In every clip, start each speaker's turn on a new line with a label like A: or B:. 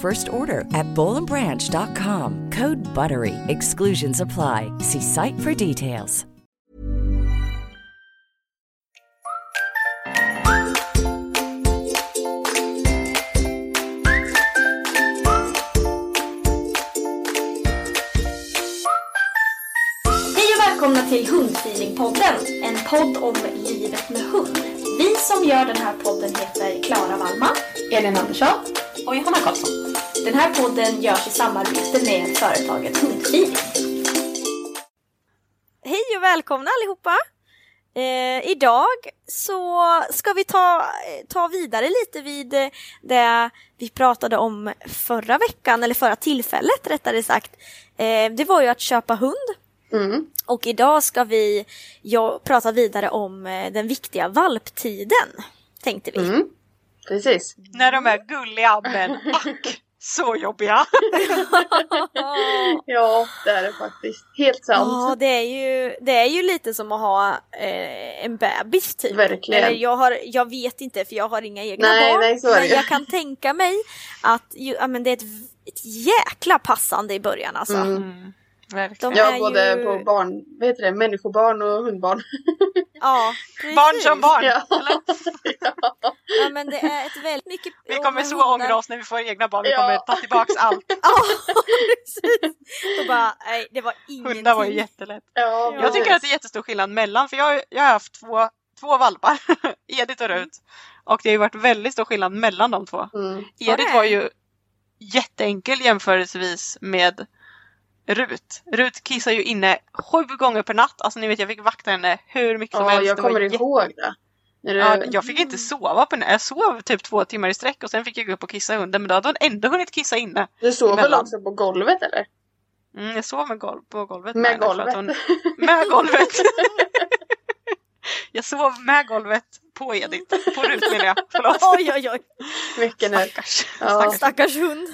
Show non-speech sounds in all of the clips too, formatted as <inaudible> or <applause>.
A: first order at bowlandbranch.com. Code BUTTERY. Exclusions apply. See site for details.
B: Hej och välkomna till Hundfeelingpodden, en podd om livet med hund. Vi som gör den här podden heter Klara Wallman, Elin Andersson och Johanna Karlsson. Den här podden görs i samarbete med företaget Hundfeeling. Hej och välkomna allihopa! Eh, idag så ska vi ta, ta vidare lite vid eh, det vi pratade om förra veckan, eller förra tillfället rättare sagt. Eh, det var ju att köpa hund. Och idag ska vi ja, prata vidare om eh, den viktiga valptiden, tänkte vi.
C: Mm. Precis.
D: När de är gulliga men <laughs> ack så jobbiga. <laughs>
C: Ja, det är det faktiskt. Helt sant.
B: Ja, det är, ju, det är ju lite som att ha eh, en bebis typ.
C: Verkligen.
B: Eller jag, har, jag vet inte för jag har inga egna
C: Nej,
B: barn.
C: nej, så är det
B: men jag kan tänka mig att ju, ja, men det är ett, ett jäkla passande i början alltså.
C: Mm.
D: Verkligen.
C: Ja, både
B: ju-
C: på barn, vad heter det, människobarn och hundbarn. <laughs>
B: Ja, precis.
D: Barn som barn!
C: Ja. <laughs>
D: Eller?
B: Ja, men det är ett väldigt mycket...
D: Vi
B: ja,
D: kommer så
B: hundar-
D: ångra oss när vi får egna barn. Vi
C: Ja.
D: kommer ta tillbaks allt. <laughs>
B: Ja, precis. Då bara, nej, det var ingenting.
D: Hundar var ju jättelätt.
C: Ja,
D: Jag tycker att det är jättestor skillnad mellan, för jag, har- jag har haft två, två valpar, Edith och Rut. Och det har ju varit väldigt stor skillnad mellan de två.
C: Mm.
B: Var
D: Edith var ju jätteenkel jämförelsevis med Rut. Rut kissar ju inne sju gånger per natt. Alltså ni vet jag fick vakta henne hur mycket som
C: Ja,
D: helst.
C: jag
D: Det var
C: kommer
D: jätte-
C: ihåg det. Du...
D: Ja, jag fick inte sova på Jag sov typ två timmar i sträck och sen fick jag gå upp och kissa hunden men då hade hon ändå hunnit kissa inne.
C: Du sov väl också på golvet eller?
D: Mm, jag sov med golv, på golvet
C: Med
D: henne för
C: golvet.
D: Hon, med golvet! <laughs> jag sov med golvet på Edith. På Rut menar jag. Förlåt.
B: Oj, oj, oj.
C: Mycket nu.
D: Stackars.
C: Ja.
D: Stackars
B: hund.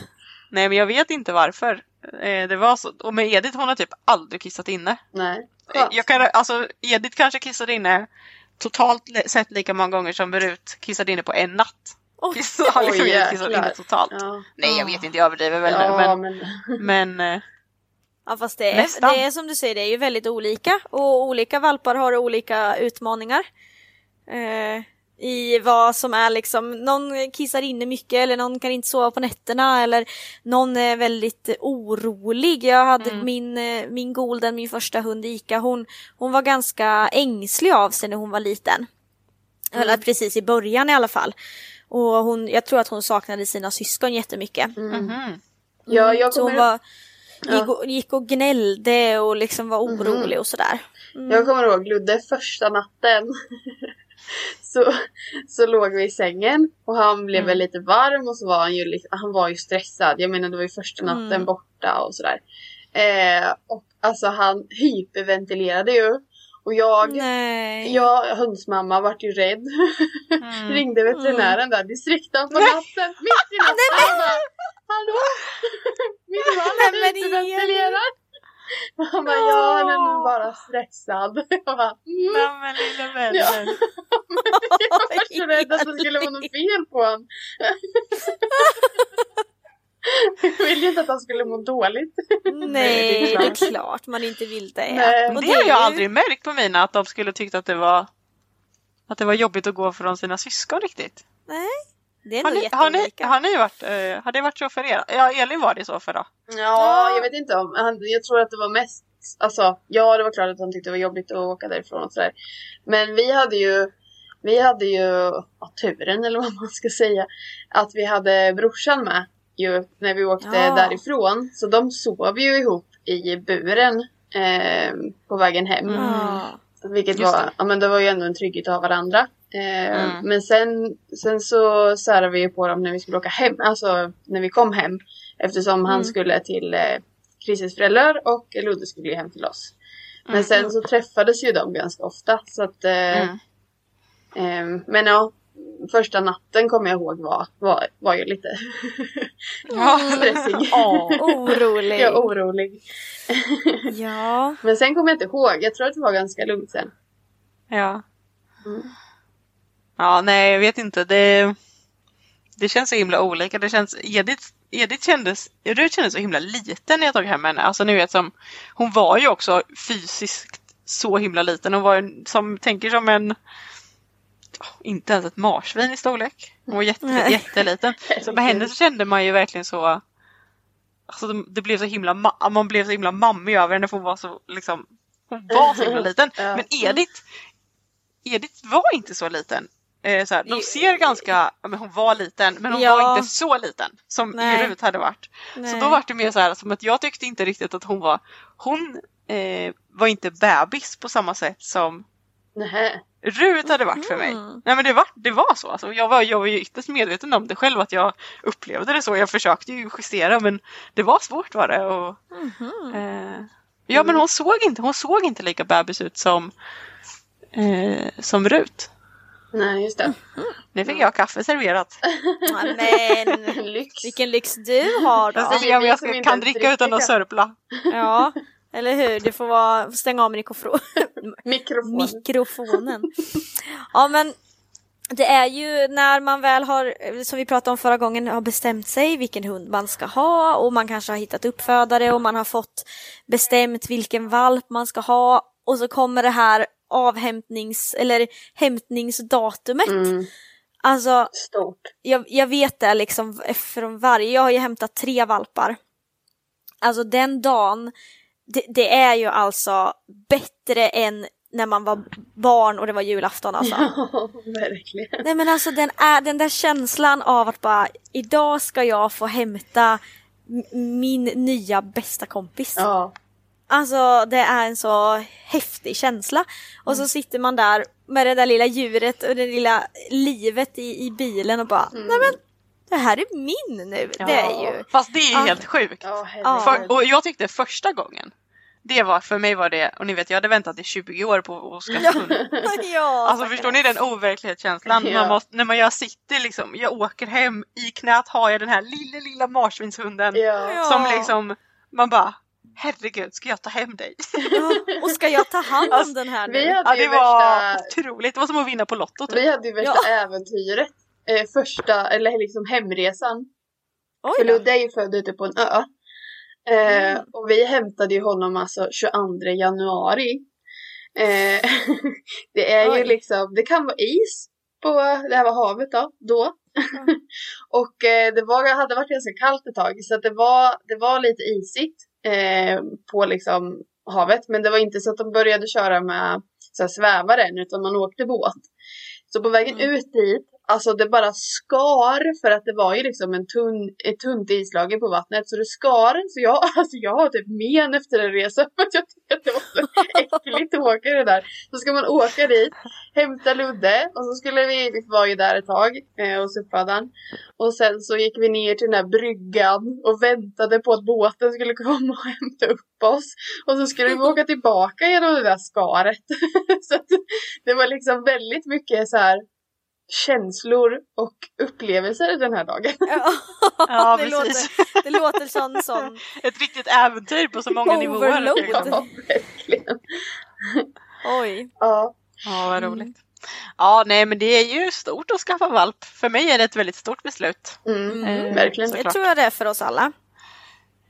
D: Nej men jag vet inte varför. Eh, det var så. Och med Edith hon har typ aldrig kissat inne.
C: Nej.
D: Eh,
C: Skönt.
D: Jag kan, alltså Edith kanske kissade inne totalt sett lika många gånger som Rut kissade inne på en natt. <laughs>
B: Oj.
D: Så har liksom kissat
C: jäklar.
D: inne totalt.
C: Ja.
D: Nej jag vet inte, jag överdriver väl nu
C: Ja,
D: men,
C: men... <laughs>
D: men eh,
B: Ja fast det är, det är som du säger, det är ju väldigt olika och olika valpar har olika utmaningar. Eh, I vad som är liksom, någon kissar inne mycket eller någon kan inte sova på nätterna eller någon är väldigt orolig. Jag hade
D: Mm.
B: min, eh, min Golden, min första hund Ica, hon, hon var ganska ängslig av sig när hon var liten. Eller precis i början i alla fall. Och hon, jag tror att hon saknade sina syskon jättemycket.
D: mhm.
C: Ja, jag
B: Så hon
C: kommer,
B: var, gick, och, gick och gnällde och liksom var orolig och sådär.
C: jag kommer ihåg Ludde första natten. <laughs> <laughs> så, så låg vi i sängen och han blev väl lite varm och så var han ju, han var ju stressad. Jag menar det var ju första natten
B: Mm.
C: borta och sådär. Eh, och alltså han hyperventilerade ju. Och jag,
B: Nej.
C: jag, hundsmamma vart ju rädd.
D: Mm. <laughs>
C: Ringde veterinären där, distrikten på natten, mitt i natten. <laughs> och bara, Hallå? Min man är hyperventilerad. <laughs> Han bara, ja han är nog bara stressad. <laughs> Jag bara, mm.
D: Nej men lilla vännen.
C: Ja. <laughs> Jag var så rädd att det skulle vara något fel på honom. Jag ville inte att han skulle må dåligt.
B: Nej, det
C: det
B: är, klart man inte vill det.
C: Nej.
B: Och
D: Det har jag
B: ju-
D: aldrig märkt på mina att de skulle tyckt att det var att det var jobbigt att gå från sina syskon riktigt.
B: Nej, det är
D: Har ni, har, ni, har ni varit, eh, har det varit så för er? Ja, Elin var det så för då.
C: Ja, jag vet inte om, han, jag tror att det var mest, alltså ja det var klart att han tyckte det var jobbigt att åka därifrån och sådär. Men vi hade ju, vi hade ju ja, turen eller vad man ska säga, att vi hade brorsan med ju när vi åkte
B: Ja.
C: därifrån. Så de sov ju ihop i buren eh, på vägen hem.
D: Mm.
C: Vilket
D: Just
C: var,
D: det.
C: ja men det var ju ändå en trygghet att ha varandra. Eh,
D: Mm.
C: Men sen, sen så särade vi på dem när vi skulle åka hem, alltså när vi kom hem. Eftersom han
B: Mm.
C: skulle till eh, Chriss föräldrar och Ludde skulle hem till oss. Men
D: Mm.
C: sen så träffades ju de ganska ofta. Så att, eh,
D: Mm.
C: eh, men ja, första natten kommer jag ihåg var, var, var ju lite <laughs>
D: Ja.
C: stressig.
D: Åh.
B: Orolig.
C: är orolig.
B: Ja.
C: Men sen kommer jag inte ihåg, jag tror att det var ganska lugnt sen.
D: Ja.
C: Mm.
D: Ja, nej jag vet inte. Det, det känns så himla olika. Det känns, Edith, Edith kändes, Rut kändes så himla liten när jag tog hem henne. Alltså ni vet som, hon var ju också fysiskt så himla liten. Hon var ju som, tänker som en, inte ens ett marsvin i storlek. Hon var jätte,
B: Nej. <laughs>
D: jätteliten. Så med henne så kände man ju verkligen så, alltså det, blev så himla, ma- man blev så himla mammig över henne för hon var så liksom, hon var så himla liten. <laughs> Men Edith, Edith var inte så liten. Eh, så här, de ser ganska, men hon var liten men hon
B: Ja.
D: var inte så liten som
B: Nej.
D: Rut hade varit. Så
B: Nej.
D: då var det mer så här som att jag tyckte inte riktigt att hon var, hon eh, var inte bebis på samma sätt som. Rut hade varit för mig.
B: Mm.
D: Nej men det var, det var så. Alltså, jag, var, jag var ju ytterst medveten om det själv att jag upplevde det så. Jag försökte ju justera men det var svårt var det. Och,
B: Mhm.
D: eh, ja men hon såg inte, hon såg inte lika bebis ut som, eh, som Rut.
C: Nej, just det.
D: Nu fick jag kaffe serverat. <laughs>
B: Men
C: Lyx.
B: vilken lyx du har då.
D: Jag
C: är
D: jag
C: som
D: ska, kan dricka utan att sörpla. <laughs>
B: Ja, eller hur? Du får vara, stänga av mikrofon. <laughs>
C: Mikrofon.
B: mikrofonen. Ja men det är ju när man väl har, som vi pratade om förra gången, har bestämt sig vilken hund man ska ha och man kanske har hittat uppfödare och man har fått bestämt vilken valp man ska ha och så kommer det här avhämtnings eller hämtningsdatumet.
C: Mm,
B: Alltså
C: stort.
B: jag, jag vet det liksom från varje, jag har ju hämtat tre valpar. Alltså den dagen, det, det är ju alltså bättre än när man var barn och det var julafton alltså. <laughs>
C: Ja, verkligen.
B: Nej men alltså den, är, den där känslan av att bara idag ska jag få hämta min nya bästa kompis.
C: Ja.
B: Alltså det är en så häftig känsla. Och så sitter man där med det där lilla djuret och det lilla livet i, i bilen och bara nej men det här är min nu. Det är ju.
D: Fast det är
B: Ja.
D: helt sjukt.
C: Ja,
B: Ja.
C: herregud.
D: För, och jag tyckte första gången, det var, för mig var det, och ni vet jag hade väntat i 20 år på skaffa hund. <laughs>
B: ja,
D: Alltså förstår ni den overklighetskänslan?
C: Ja.
D: Man måste, när man jag sitter liksom, jag åker hem, i knät har jag den här lilla lilla marsvinshunden
C: Ja.
B: Ja.
D: som liksom, man bara Herregud, ska jag ta hem dig?
B: Ja, och ska jag ta hand om
D: Alltså,
B: den här
C: vi
B: nu?
C: hade
D: Ja,
C: ju
D: det var
C: värsta,
D: otroligt. Det var som att vinna på Lotto typ.
C: vi hade ju värsta äventyret. Eh, första, eller liksom hemresan. För
B: Oj.
C: Ludde är ju född ute på en ö. Eh, Och vi hämtade ju honom alltså 22 januari. Eh, <laughs> det är ju
B: Oj.
C: liksom, det kan vara is på det här var havet då. då. <laughs> och eh, det var, hade varit ganska kallt ett tag så att det, var, det var lite isigt eh, på liksom havet. Men det var inte så att de började köra med så här, svävaren utan man åkte båt. Så på vägen
B: Mm.
C: ut dit, alltså det bara skar för att det var ju liksom en tunn, ett tunt islager på vattnet. Så det skar, så jag, <laughs> alltså jag har typ men efter en resa <laughs> för att jag tycker att det var så äckligt att åka det där. Så ska man åka dit, hämta Ludde och så skulle vi, vi var ju där ett tag eh, hos uppfödaren. Och sen så gick vi ner till den här bryggan och väntade på att båten skulle komma och hämta upp oss. Och så skulle vi åka tillbaka genom det där skaret. <laughs> så att det var liksom väldigt mycket så här känslor och upplevelser den här dagen. <laughs>
D: Ja,
B: det,
D: precis.
B: låter, det låter som sån
D: Ett riktigt äventyr på så många nivåer.
B: Overload.
C: Ja, verkligen.
B: Oj.
C: Ja.
D: Ja, vad roligt. Ja, nej men det är ju stort att skaffa valp. För mig är det ett väldigt stort beslut.
C: Mm,
D: Eh,
C: verkligen.
B: Det
D: såklart.
B: tror jag det är för oss alla.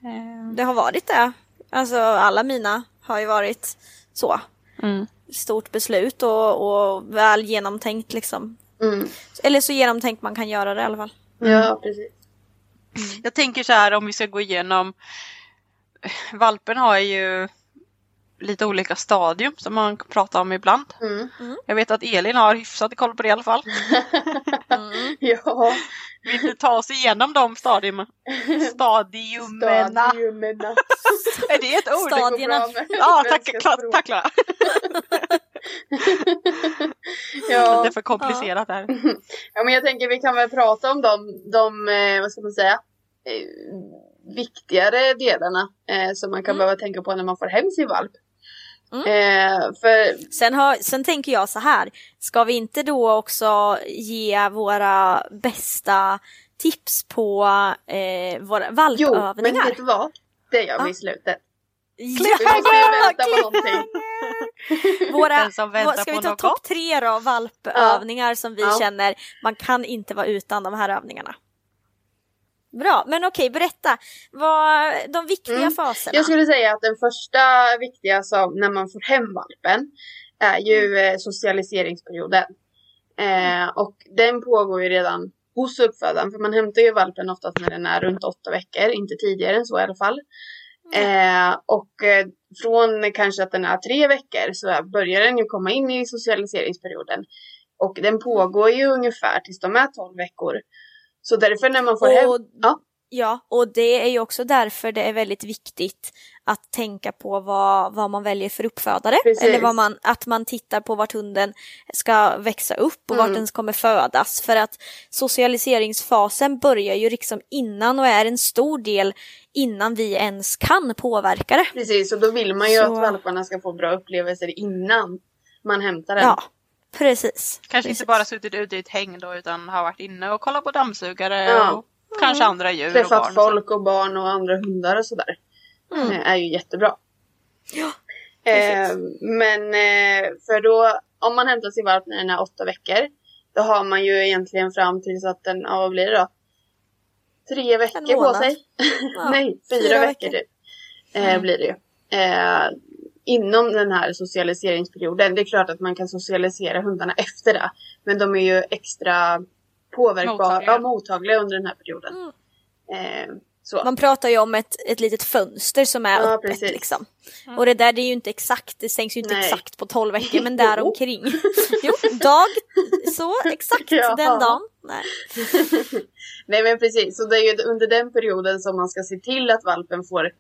D: Eh,
B: Det har varit det. Alltså alla mina har ju varit så.
D: Mm.
B: Stort beslut och, och väl genomtänkt liksom.
C: Mm.
B: Eller så genomtänkt man kan göra det i alla fall.
C: Ja, precis.
D: Jag tänker så här om vi ska gå igenom. Valpen har ju lite olika stadium som man kan prata om ibland.
C: Mm.
D: Jag vet att Elin har hyfsat koll på det i alla fall. <laughs>
C: Ja,
D: Vill du ta oss igenom de stadium, <laughs> stadiumerna?
C: stadiumerna. <laughs>
D: Är det ett ord?
B: Stad- Stadierna.
D: Ja, tack, tack Klara.
C: Ja.
D: Det är för komplicerat här.
C: ja, men jag tänker vi kan väl prata om de, de eh, vad ska man säga, eh, viktigare delarna eh, som man kan
B: Mm.
C: behöva tänka på när man får hem sin valp. Eh, för
B: Sen, har, sen tänker jag så här, ska vi inte då också ge våra bästa tips på eh, våra
C: Jo, men
B: valpövningar?
C: vet du vad? Det gör vi
B: Ja.
C: i slutet. Vi
B: Cliffhanger!
C: måste ju vänta på någonting. <laughs>
B: Våra, ska vi ta topp tre då, valpövningar som vi
C: Ja.
B: känner man kan inte vara utan de här övningarna? Bra, men okej, berätta. Vad, de viktiga
C: Mm.
B: faserna.
C: Jag skulle säga att den första viktiga som när man får hem valpen är ju eh, socialiseringsperioden. Eh, och den pågår ju redan hos uppfödaren för man hämtar ju valpen oftast när den är runt åtta veckor, inte tidigare än så i alla fall. Eh, och eh, från kanske att den är tre veckor så börjar den ju komma in i socialiseringsperioden. Och den pågår ju ungefär tills de är 12 veckor. Så därför när man får hem...
B: Och,
C: Ja.
B: ja, och det är ju också därför det är väldigt viktigt att tänka på vad, vad man väljer för uppfödare.
C: Precis.
B: Eller vad man, att man tittar på vart hunden ska växa upp och vart
C: Mm.
B: den kommer födas. För att socialiseringsfasen börjar ju liksom innan och är en stor del innan vi ens kan påverka det.
C: Precis, och då vill man ju
B: Så-
C: att valparna ska få bra upplevelser innan man hämtar den.
B: Ja, precis.
D: Kanske
B: precis.
D: inte bara suttit ute i ett häng då utan har varit inne och kollat på dammsugare
C: Ja.
D: och kanske andra djur och
C: Träffat
D: barn. och så.
C: folk och barn och andra hundar och sådär.
B: Mm.
C: Eh, är ju jättebra.
B: Ja,
C: Eh,
B: precis.
C: men eh, för då, om man hämtar sin valp när den är åtta veckor, då har man ju egentligen fram tills att den, ja vad blir det då? Tre veckor på sig.
B: Ja, <laughs>
C: Nej, fyra,
B: fyra
C: veckor,
B: veckor.
C: typ. Eh, blir det ju. Eh, inom den här socialiseringsperioden. Det är klart att man kan socialisera hundarna efter det. Men de är ju extra påverkbara,
D: Mottagliga.
C: ja, mottagliga under den här perioden.
B: Mm.
C: Eh, så.
B: Man pratar ju om ett, ett litet fönster som är
C: Ja,
B: öppet
C: precis.
B: liksom. Och det där det är ju inte exakt, det stängs ju inte
C: Nej.
B: exakt på 12 veckor men <laughs> där omkring. <laughs> jo, dag, så exakt
C: Ja.
B: den dagen. Nej. <laughs>
C: Nej men precis, så det är ju under den perioden som man ska se till att valpen får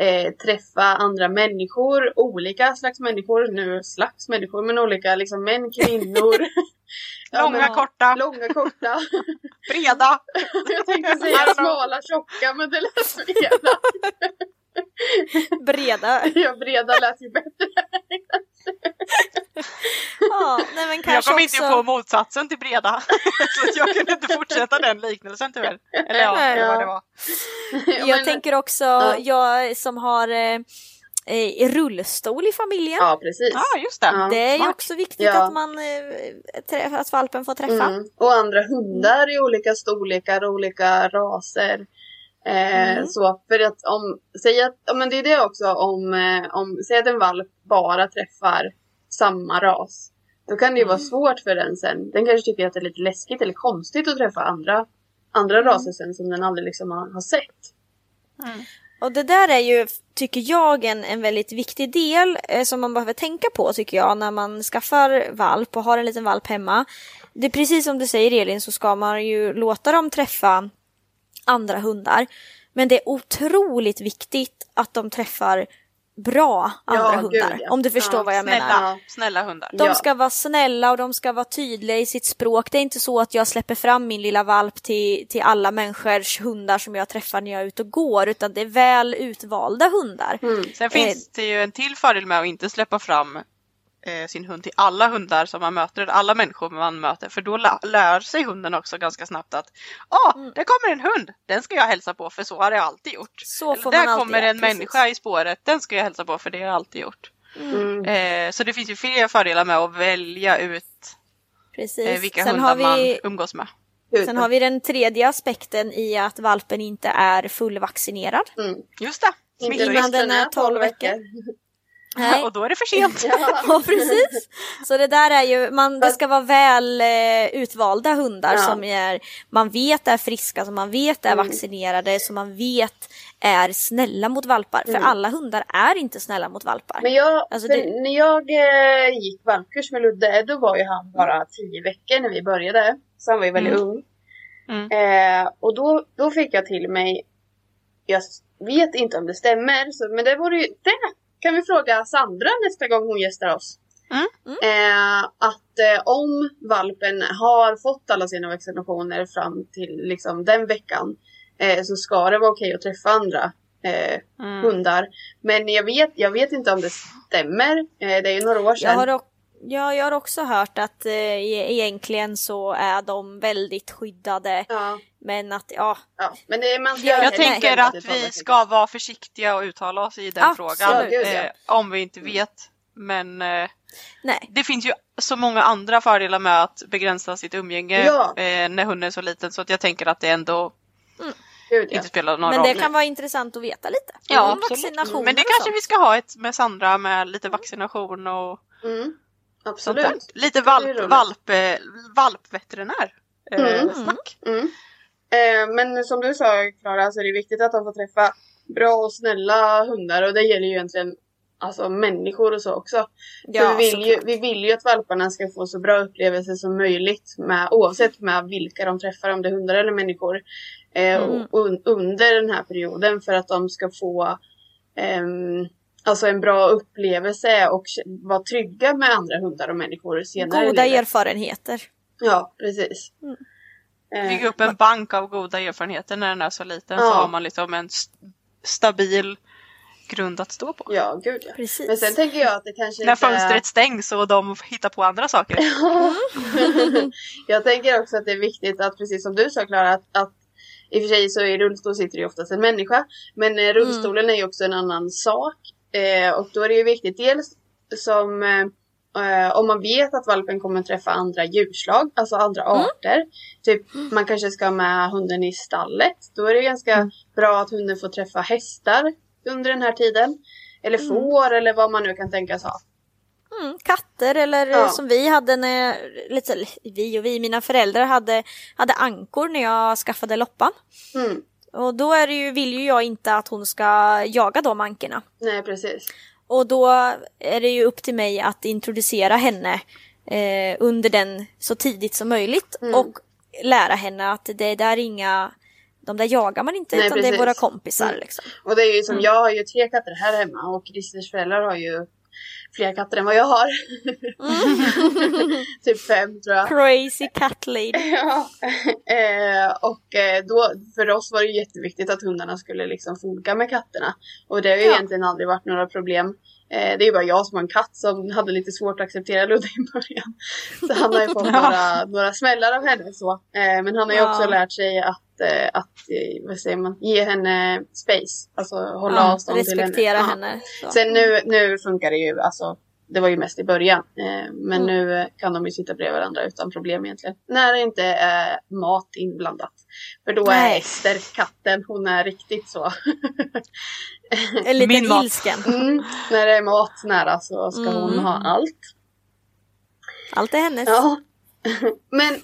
C: eh, träffa andra människor, olika slags människor, nu slags människor, men olika liksom män, kvinnor. <laughs> Ja,
D: Långa,
C: men-
D: korta,
C: Långa, korta.
D: breda. <laughs>
C: Jag tänkte säga smala, tjocka, men det lät fel. <laughs>
B: Breda. <laughs>
C: Ja, breda lät ju bättre.
B: Ja, nej men <laughs>
D: Jag
B: kanske
D: kom inte
B: också...
D: på motsatsen till breda. <laughs> så jag kunde inte fortsätta den liknelsen tyvärr. Eller ja,
B: Nej.
D: eller vad det var.
C: Ja,
B: Jag
C: men-
B: tänker också,
C: Ja.
B: jag som har eh, eh, rullstol i familjen.
C: Ja, precis.
D: Ja, just det.
C: Ja.
B: Det är ju också viktigt
C: Ja.
B: att man eh, att valpen får träffa.
C: Mm. Och andra hundar i olika storlekar och olika raser. Eh,
B: Mm.
C: Så för att om, säg att, ja, men det är det också om, eh, om, säg att en valp bara träffar samma ras. Då kan det ju vara
B: Mm.
C: svårt för den sen. Den kanske tycker att det är lite läskigt eller konstigt att träffa andra, andra
B: Mm.
C: raser sen som den aldrig liksom har, har sett.
B: Och det där är ju, tycker jag, en, en väldigt viktig del eh, som man behöver tänka på tycker jag när man skaffar valp och har en liten valp hemma. Det är precis som du säger Elin så ska man ju låta dem träffa andra hundar. Men det är otroligt viktigt att de träffar bra andra
C: Ja,
B: hundar.
C: gud, ja.
B: Om du förstår
C: Ja,
B: vad jag menar.
D: Snälla, snälla hundar.
B: De
C: Ja.
B: ska vara snälla och de ska vara tydliga i sitt språk. Det är inte så att jag släpper fram min lilla valp till, till alla människors hundar som jag träffar när jag är ute och går, utan det är väl utvalda hundar.
C: Mm.
D: Sen finns det ju en till fördel med att inte släppa fram eh, sin hund till alla hundar som man möter, alla människor man möter. För då lä- lär sig hunden också ganska snabbt att ah, där kommer en hund, den ska jag hälsa på för så har jag alltid gjort.
B: Så
D: Eller, där kommer en
B: precis.
D: människa i spåret, den ska jag hälsa på för det har jag alltid gjort.
C: Mm.
D: Eh, så det finns ju fler fördelar med att välja ut eh, vilka
B: Sen
D: hundar
B: har, vi,
D: man umgås med.
B: sen har vi den tredje aspekten i att valpen inte är fullvaccinerad.
C: Mm.
D: Just det,
B: innan den är
C: den
B: 12 veckor. Nej. <laughs>
D: Och då är det för sent.
C: Ja. <laughs>
B: Ja precis. Så det där är ju, man, det ska vara väl eh, utvalda hundar
C: Ja.
B: som är, man vet är friska, som man vet är vaccinerade, som man vet är snälla mot valpar. För alla hundar är inte snälla mot valpar.
C: Men jag,
B: Alltså det-
C: när jag eh, gick valpkurs med Ludde, då var ju han bara tio veckor när vi började. Så han var ju väldigt
D: Mm.
C: ung.
D: Mm.
C: Eh, och då, då fick jag till mig, jag vet inte om det stämmer, så, men det vore ju, det kan vi fråga Sandra nästa gång hon gästar oss.
D: Mm.
C: Eh, att eh, om valpen har fått alla sina vaccinationer fram till liksom, den veckan eh, så ska det vara okej att träffa andra eh,
D: Mm.
C: hundar. Men jag vet, jag vet inte om det stämmer. Eh, det är ju några år
B: Jag
C: sedan.
B: har, o- ja, jag har också hört att eh, e- egentligen så är de väldigt skyddade.
C: Ja,
B: Men att ja,
C: ja. Men det, man ska
B: Jag
D: Jag tänker att vi ska vara försiktiga och uttala oss i den
B: Absolut.
D: frågan.
C: Gud.
D: Eh, om vi inte vet. Men eh,
B: nej.
D: det finns ju så många andra fördelar med att begränsa sitt umgänge
C: Ja.
D: eh, när hunden är så liten så att jag tänker att det ändå
C: Gud, ja.
D: inte spelar någon
B: Men
D: roll.
B: det kan vara intressant att veta lite.
D: Ja,
B: Om
D: absolut. Men det kanske
B: sånt.
D: vi ska ha ett med Sandra med lite vaccination och
C: Mm,
D: sånt
C: absolut.
D: där. Lite valp, valp, valpveterinär. Eh,
C: Mm.
D: snack.
C: Mm. Eh, men som du sa Klara så är det viktigt att de får träffa bra och snälla hundar och det gäller ju egentligen alltså människor och så också.
B: Ja,
C: För vi, vill ju, vi vill ju att valparna ska få så bra upplevelser som möjligt med, oavsett med vilka de träffar, om det är hundar eller människor. Eh,
B: Mm.
C: och, un, under den här perioden för att de ska få ehm, alltså en bra upplevelse och vara trygga med andra hundar och människor senare
B: Goda erfarenheter.
C: Ja, precis.
B: Mm.
C: Eh,
D: Bygga upp en bank av goda erfarenheter när den är så liten så
C: Ja.
D: har man liksom en st- stabil grund att stå på.
C: Ja, gud ja.
B: Precis.
C: Men sen tänker jag att det kanske
D: När
C: inte är-
D: fönstret stängs och de hittar på andra saker. <laughs> <laughs>
C: jag tänker också att det är viktigt att, precis som du sa Klara, att, att i och för sig så i rullstol sitter ju oftast en människa. Men eh, rullstolen är ju också en annan sak. Eh, och då är det ju viktigt dels som eh, om man vet att valpen kommer träffa andra djurslag, alltså andra arter. Typ man kanske ska ha med hunden i stallet. Då är det ganska bra att hunden får träffa hästar under den här tiden. Eller får eller vad man nu kan tänkas ha.
B: Mm, katter eller
C: Ja.
B: som vi hade när, lite, vi och vi, mina föräldrar hade, hade ankor när jag skaffade loppan.
C: Mm.
B: Och då är ju, vill ju jag inte att hon ska jaga de ankorna.
C: Nej precis.
B: Och då är det ju upp till mig att introducera henne eh, under den så tidigt som möjligt
C: Mm.
B: och lära henne att det där är inga, de där jagar man inte
C: Nej,
B: utan det är
C: precis.
B: våra kompisar
C: Mm.
B: liksom.
C: Och det är ju som jag har ju tre katter här hemma och Christers föräldrar har ju fler katter än vad jag har. <laughs> typ fem tror jag.
B: Crazy cat lady. <laughs>
C: Ja. eh, och eh, då, för oss var det jätteviktigt att hundarna skulle liksom funka med katterna. Och det har ju
B: Ja.
C: egentligen aldrig varit några problem. Eh, det är ju bara jag som har en katt som hade lite svårt att acceptera Ludde i början. Så han har ju fått <laughs> några, några smällar av henne så. Eh, men han har ju
B: Ja.
C: också lärt sig att, att eh, vad säger man, ge henne space. Alltså hålla
B: Ja,
C: avstånd till henne.
B: respektera
C: Ja.
B: henne. Så.
C: Sen nu, nu funkar det ju, alltså det var ju mest i början. Eh, men
B: Mm.
C: nu eh, kan de ju sitta bredvid varandra utan problem egentligen. När det inte är mat inblandat. För då är
B: Nej.
C: Ester, katten, hon är riktigt så. <laughs>
B: En liten
D: Min mat.
B: ilsken.
C: Mm, när det är mat nära så ska hon
B: Mm.
C: ha allt.
B: Allt är hennes.
C: Ja. <laughs> Men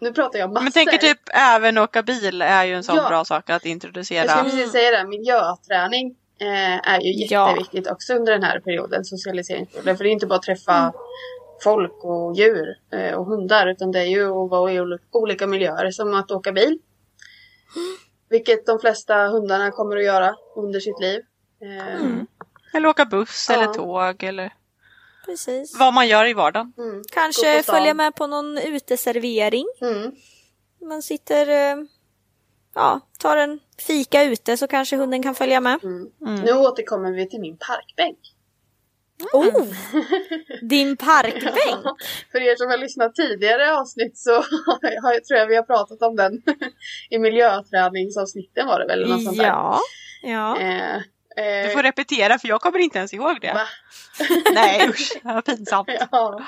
C: nu pratar jag massor.
D: Men tänker typ även åka bil är ju en sån
C: Ja.
D: bra sak att
C: Jag skulle
D: introducera.
C: precis säga det, miljöträning eh, är ju
B: Ja.
C: jätteviktigt också under den här perioden, socialiseringsperioden. För det är inte bara att träffa folk och djur eh, och hundar utan det är ju att vara i ol- olika miljöer som att åka bil. Vilket de flesta hundarna kommer att göra under sitt liv. Eh,
B: Mm.
D: Eller åka buss
C: Ja.
D: eller tåg eller
B: Precis.
D: vad man gör i vardagen.
C: mm,
B: Kanske följa med på någon uteservering.
C: Mm.
B: Man sitter, eh, ja, tar en fika ute så kanske hunden kan följa med.
C: Mm.
D: Mm.
C: Nu återkommer vi till min parkbänk.
B: Oh! <laughs> Din parkbänk!
C: För er som har lyssnat tidigare avsnitt så <laughs> har, jag tror jag vi har pratat om den <laughs> i miljöträningsavsnitten var det väl? Något sånt där.
B: Ja. ja.
C: Eh,
D: Du får repetera för jag kommer inte ens ihåg det.
C: Va? <laughs>
D: Nej usch, vad pinsamt. <laughs>
C: Ja.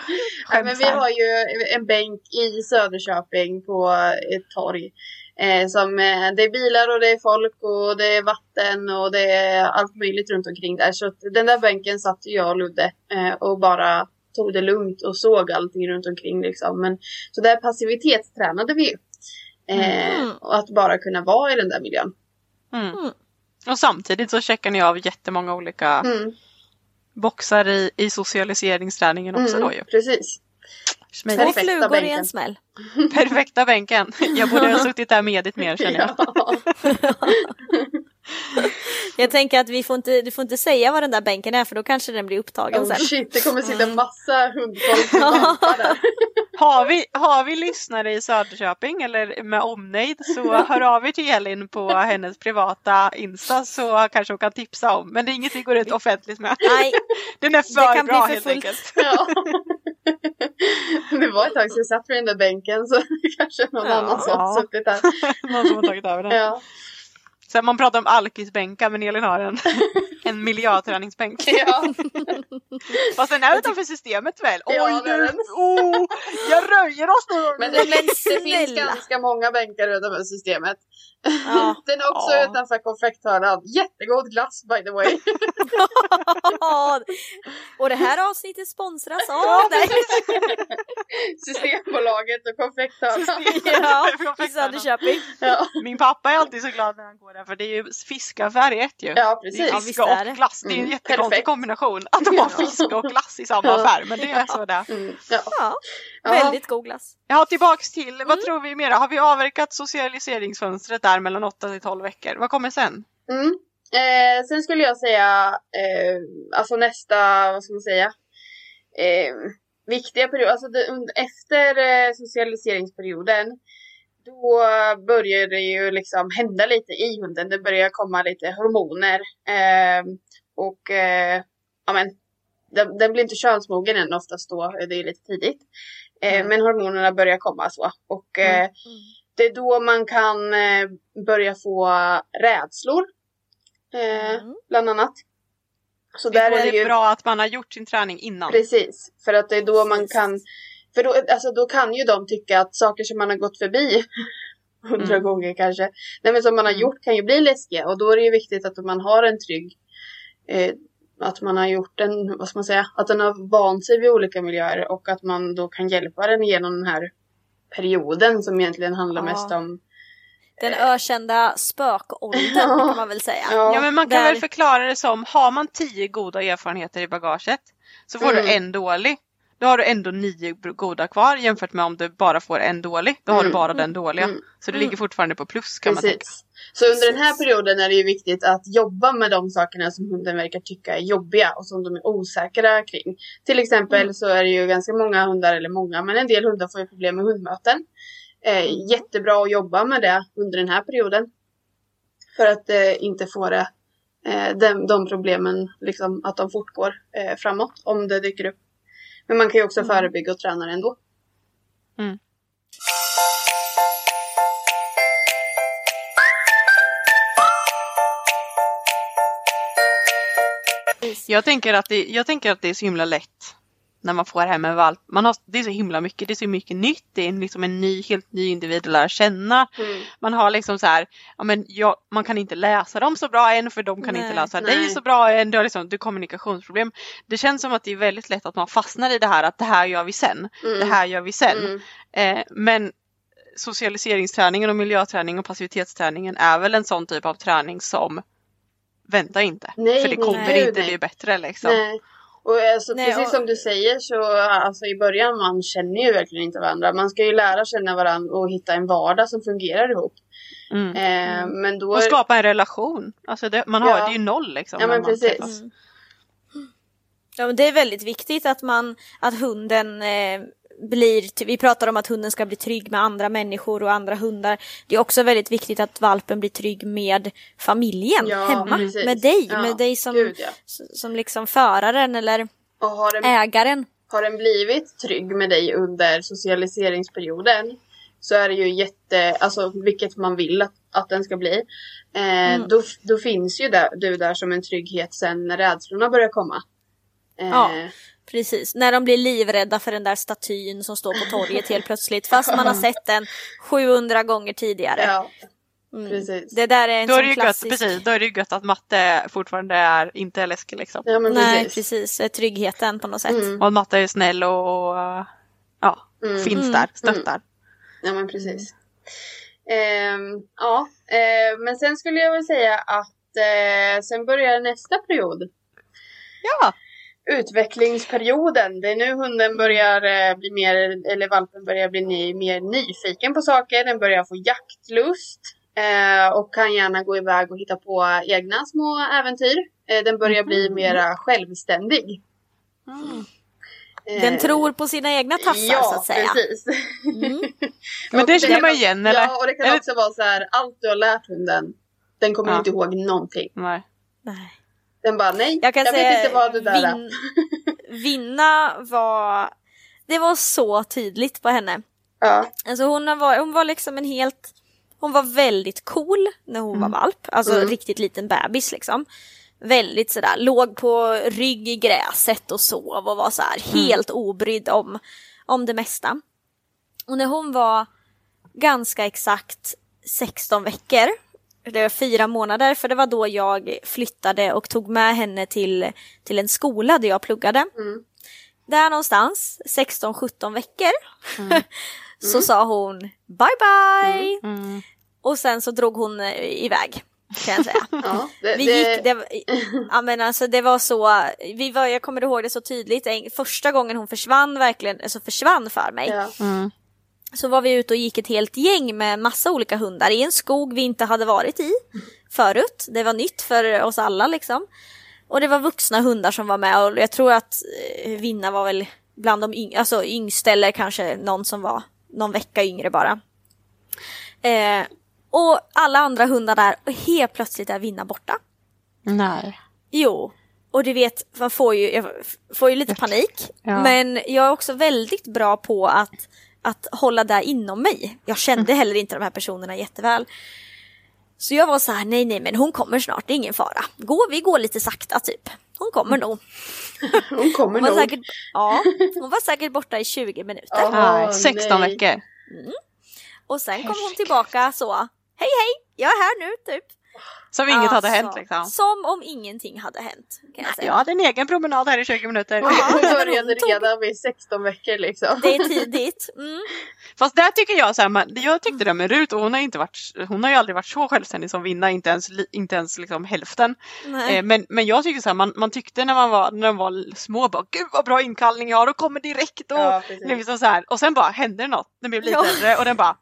C: Nej, men vi har ju en bänk i Söderköping på ett torg. Eh, som, eh, det är bilar och det är folk och det är vatten och det är allt möjligt runt omkring där. Så att den där bänken satt jag och Ludde eh, och bara tog det lugnt och såg allting runt omkring. Liksom. Men, så där passivitetstränade vi. Eh,
B: Mm.
C: Och att bara kunna vara i den där miljön.
D: Mm. Och samtidigt så checkar ni av jättemånga olika
C: Mm.
D: boxar i, i socialiseringsträningen också
C: Mm,
D: då ju.
C: Precis.
B: Två
C: Perfekta
B: flugor i en smäll.
D: Perfekta bänken. Jag borde ha <laughs> suttit där medit mer känner jag. <laughs> <laughs>
C: Ja. <laughs>
B: Jag tänker att vi får inte, du får inte säga vad den där bänken är för då kanske den blir upptagen
C: Oh
B: sen.
C: shit, det kommer sitta massa hundfolk <laughs> där.
D: Har vi, har vi lyssnare i Söderköping eller med omnejd så hör av er till Elin på hennes privata Insta så kanske hon kan tipsa om. Men det är inget vi går ut offentligt med.
B: Nej, <laughs>
D: Den är för
B: kan bli
D: bra
B: för
D: helt
B: fullt.
D: enkelt.
C: Ja. Det var ett tag sedan jag satt vid den där bänken så kanske någon
D: Ja.
C: annan som har suttit där.
D: Någon som har tagit över den.
C: Ja.
D: Så man pratar om alkisbänkar men Elin har en, <laughs> en miljöträningsbänk.
C: Ja. <laughs>
D: Fast den är utanför systemet väl? Oj
C: Ja,
D: nu! Oh, jag röjer oss nu!
C: Men det,
B: Men
C: finns, det finns ganska många bänkar utanför systemet.
B: Ja. <laughs>
C: Den är också
D: Ja.
C: utanför konfekthörnan. Jättegod glass by the way.
B: och det här avsnittet sponsras av dig.
C: Systembolaget och konfekthörnan.
B: Ja, i Söderköping.
C: Ja.
D: Min pappa är alltid så glad när han går där för det är ju fiskaffär i ett ju.
C: ja,
D: Det är
C: precis.
B: Ja,
D: fisk
B: visst
D: och
B: det.
D: glass. Det är en
C: Mm,
D: jättekonstig
C: perfekt.
D: kombination att de har fisk och glass i samma affär. Men det är så det är.
C: Mm, ja.
B: Ja,
C: Ja.
B: väldigt god glass.
D: Ja, tillbaks till,
C: Mm.
D: vad tror vi mera? Har vi avverkat socialiseringsfönstret där mellan 8 till 12 veckor? Vad kommer sen?
C: Mm. Eh, sen skulle jag säga, eh, alltså nästa, vad ska man säga, eh, viktiga period, alltså det, efter eh, socialiseringsperioden, då börjar det ju liksom hända lite i hunden. Det börjar komma lite hormoner. Eh, och eh, ja men, den, den blir inte könsmogen än oftast då, det är lite tidigt. Eh,
D: Mm.
C: Men hormonerna börjar komma så. Och eh, det är då man kan eh, börja få rädslor. Eh,
B: Mm.
C: Bland annat. Så
D: Det
C: där är det ju
D: bra att man har gjort sin träning innan.
C: precis. För att det är då man kan för då, alltså då kan ju de tycka att saker som man har gått förbi <laughs> hundra
D: Mm.
C: gånger kanske, nej men som man har
D: Mm.
C: gjort kan ju bli läskiga och då är det ju viktigt att man har en trygg eh, att man har gjort en, vad ska man säga, att den har vant sig vid olika miljöer och att man då kan hjälpa den genom den här perioden som egentligen handlar
B: Ja.
C: mest om
B: Den ökända spökåldern <laughs> kan man väl säga.
D: Ja men man kan
B: Där-
D: väl förklara det som, har man tio goda erfarenheter i bagaget så får
C: Mm.
D: du en dålig. Då har du ändå nio goda kvar jämfört med om du bara får en dålig. Då har du
C: Mm.
D: bara den dåliga.
C: Mm.
D: Så du ligger fortfarande på plus kan man tänka.
C: Precis. Så under den här perioden är det ju viktigt att jobba med de sakerna som hunden verkar tycka är jobbiga och som de är osäkra kring. Till exempel
B: Mm.
C: så är det ju ganska många hundar, eller många, men en del hundar får ju problem med hundmöten. Eh,
B: Mm.
C: Jättebra att jobba med det under den här perioden. För att eh, inte få det, eh, de, de problemen, liksom att de fortgår eh, framåt om det dyker upp. Men man kan ju också
B: Mm.
C: förebygga och träna det ändå.
D: Jag tänker, att det, jag tänker att det är så himla lätt när man får hem en valp. Man har, det är så himla mycket, det är så mycket nytt. Det är liksom en ny, helt ny individ att lära känna.
C: Mm.
D: Man har liksom så här, ja men jag, man kan inte läsa dem så bra än för de kan
B: Nej,
D: inte läsa
C: nej.
D: dig så bra än. Du har liksom du har kommunikationsproblem. Det känns som att det är väldigt lätt att man fastnar i det här att det här gör vi sen.
C: Mm.
D: Det här gör vi sen.
C: Mm.
D: Eh, men socialiseringsträningen och miljöträning och passivitetsträningen är väl en sån typ av träning som vänta inte.
C: Nej,
D: för det
C: nej,
D: kommer
C: gud,
D: inte
C: nej.
D: bli bättre liksom.
C: Nej. Och alltså,
B: Nej,
C: precis
B: och-
C: som du säger så alltså, i början man känner ju verkligen inte varandra. Man ska ju lära känna varandra och hitta en vardag som fungerar ihop.
D: Mm.
C: Eh, men då...
D: Och skapa en relation. Alltså det, man har,
C: Ja.
D: det är ju noll liksom.
C: Ja, men precis.
D: träffas.
B: Mm. Ja, men det är väldigt viktigt att man, att hunden eh, blir, vi pratar om att hunden ska bli trygg med andra människor och andra hundar. Det är också väldigt viktigt att valpen blir trygg med familjen
C: Ja,
B: hemma,
C: precis.
B: med dig,
C: Ja,
B: med dig som,
C: gud, ja.
B: som liksom föraren eller
C: den,
B: Ägaren.
C: har den blivit trygg med dig under socialiseringsperioden så är det ju jätte, alltså vilket man vill att, att den ska bli. Eh,
B: Mm.
C: då, då finns ju där, du där som en trygghet sen när rädslorna börjar komma. Eh,
B: Ja. Precis, när de blir livrädda för den där statyn som står på torget helt plötsligt fast man har <laughs> sett den 700 gånger tidigare.
C: ja,
B: Mm.
C: precis.
B: Det där är en
D: Då är, det ju gött,
B: klassisk...
D: precis, då är det ju gött att matte fortfarande är, inte är läskig liksom.
C: Ja men
B: Nej,
C: precis.
B: precis. Tryggheten på något sätt.
C: Mm.
D: Och att matte är snäll och ja,
C: Mm.
D: finns
B: Mm.
D: där, stöttar.
C: Ja men precis. Ehm, ja, eh, men sen skulle jag väl säga att eh, sen börjar nästa period.
D: Ja,
C: Utvecklingsperioden. Det är nu hunden börjar eh, bli mer, eller valpen börjar bli ny, mer nyfiken på saker. Den börjar få jaktlust. Eh, och kan gärna gå iväg och hitta på egna små äventyr. Eh, den börjar bli mera självständig. Eh,
B: Den tror på sina egna tassar
C: ja,
B: så att säga.
C: precis.
B: Mm. <laughs>
D: men
C: Och
D: det känner
C: kan
D: man
C: också-
D: igen eller?
C: Ja, och det kan
D: Eller-
C: också vara så här, allt du har lärt hunden, den kommer
D: Ja.
C: inte ihåg någonting.
D: Nej.
B: Nej.
C: Den bara, nej,
B: Jag kan
C: vet
B: säga
C: inte vad det där är.
B: vin... vinna var... Det var så tydligt på henne.
C: Ja,
B: Alltså hon var, hon var liksom en helt... Hon var väldigt cool när hon var valp. Alltså
C: Mm.
B: riktigt liten bebis liksom. Väldigt sådär, låg på rygg i gräset och sov och var så här helt obrydd om, om det mesta. Och när hon var ganska exakt 16 veckor, det var fyra månader, för det var då jag flyttade och tog med henne till, till en skola där jag pluggade.
C: Mm.
B: Där någonstans, 16-17 veckor, <laughs> så sa hon bye bye.
D: Mm.
B: Och sen så drog hon eh, iväg, kan jag säga. <laughs>
C: ja. Det,
B: Vi gick, det, <laughs> ja men alltså det var så, vi var, jag kommer ihåg det så tydligt, första gången hon försvann verkligen, alltså försvann för mig.
C: ja.
B: Så var vi ute och gick ett helt gäng med massa olika hundar i en skog vi inte hade varit i förut. Det var nytt för oss alla liksom. Och det var vuxna hundar som var med och jag tror att eh, Vinna var väl bland de yng alltså yngsta eller kanske någon som var någon vecka yngre bara. Eh, och alla andra hundar där och helt plötsligt är Vinna borta.
D: Nej.
B: Jo, och du vet, man får ju, jag får ju lite panik.
D: Ja.
B: Men jag är också väldigt bra på att, att hålla det inom mig. Jag kände
D: Mm.
B: heller inte de här personerna jätteväl. Så jag var så här, nej nej men hon kommer snart, det är ingen fara. Gå, vi går lite sakta typ. Hon kommer nog. <laughs>
C: Hon kommer
B: Hon var,
C: nog.
B: säkert, ja, hon var säkert borta i 20 minuter.
C: Åh,
D: 16
C: nej.
D: veckor.
B: Och sen kom hon tillbaka så, hej hej, jag är här nu typ.
D: Som inget hade
B: Alltså,
D: hänt liksom.
B: Som om ingenting hade hänt. Kan jag säga.
D: Jag hade en egen promenad här i 20 minuter. <laughs>
C: Hon, började redan vid 16 veckor liksom.
B: Det är tidigt. Mm. <laughs>
D: Fast där tycker jag så här, man, jag tyckte det med Rut och hon har inte varit, hon har ju aldrig varit så självständig som Vinna, inte ens, inte ens liksom hälften.
B: Nej.
D: Eh, men, men jag tycker så här, man, man tyckte när man var, när de var små, bara gud vad bra inkallning jag har och kommer direkt och
C: Ja,
D: liksom så här. Och sen bara hände det något, den blev lite
B: Ja.
D: äldre och den bara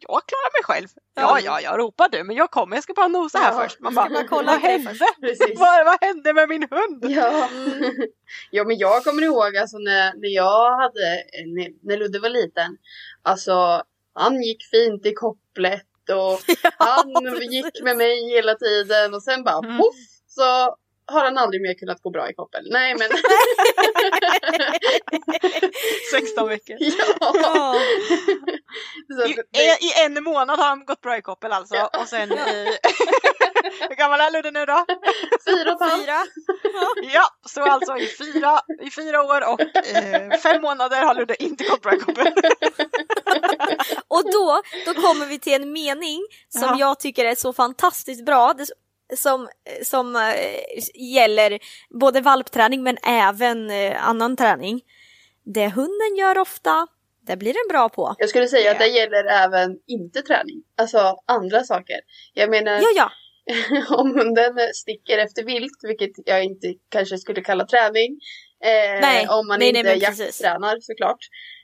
D: jag klarar mig själv. Ja, ja, jag ropar du, men jag kommer, jag ska bara nosa här
C: Ja,
D: först. Man bara,
C: bara
B: kolla
D: vad hände? <laughs> Vad, vad hände med min hund?
C: Ja.
B: Mm.
C: ja men jag kommer ihåg alltså när, när jag hade, när, när Ludde var liten. Alltså han gick fint i kopplet och <laughs> han
B: precis.
C: gick med mig hela tiden och sen bara
D: Mm.
C: poff så har han aldrig mer kunnat gå bra i koppel. Nej men <laughs>
D: 16 veckor.
C: ja.
B: Ja.
C: Så
D: I,
C: det,
D: I en månad har han gått bra i koppel alltså.
C: Ja.
D: Och sen i... <laughs> Hur gammal är Ludde nu då?
C: fyra och.
B: Fyra.
D: Ja, så alltså i fyra, i fyra år och eh, fem månader har Ludde inte gått bra i koppel. <laughs>
B: Och då, då kommer vi till en mening som
D: Ja.
B: jag tycker är så fantastiskt bra. Som, som eh, gäller både valpträning men även eh, annan träning. Det hunden gör ofta, det blir den bra på.
C: Jag skulle säga att det gäller även inte träning. Alltså andra saker. Jag menar
B: Ja, ja. <laughs>
C: om hunden sticker efter vilt, vilket jag inte kanske skulle kalla träning. Eh,
B: Nej,
C: om man
B: nej, nej,
C: inte
B: precis.
C: jakttränar såklart.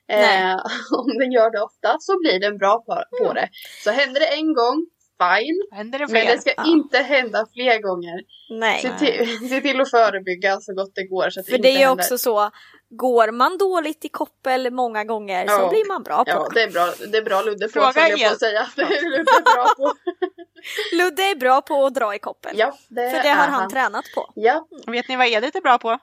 B: Nej. Mm. <laughs>
C: Eh, om den gör det ofta så blir den bra på, på det. Så händer det en gång, fine.
D: Händer det
C: Men det ska
B: Ja.
C: inte hända fler gånger.
B: Nej.
C: Se till, <laughs> se till att förebygga så gott det går så att
B: För
C: det inte
B: det är
C: händer.
B: också så, går man dåligt i koppel många gånger så
C: Ja.
B: blir man bra på
C: Ja,
B: det.
C: är bra, det är bra Ludde på,
D: Fråga
C: jag på att säga. <laughs> Det är Ludde bra på. <laughs>
B: Ludde är bra på att dra i koppel.
C: Ja, det
B: För det
C: är
B: har han tränat på.
C: Ja,
D: Vet ni vad Edith är bra på?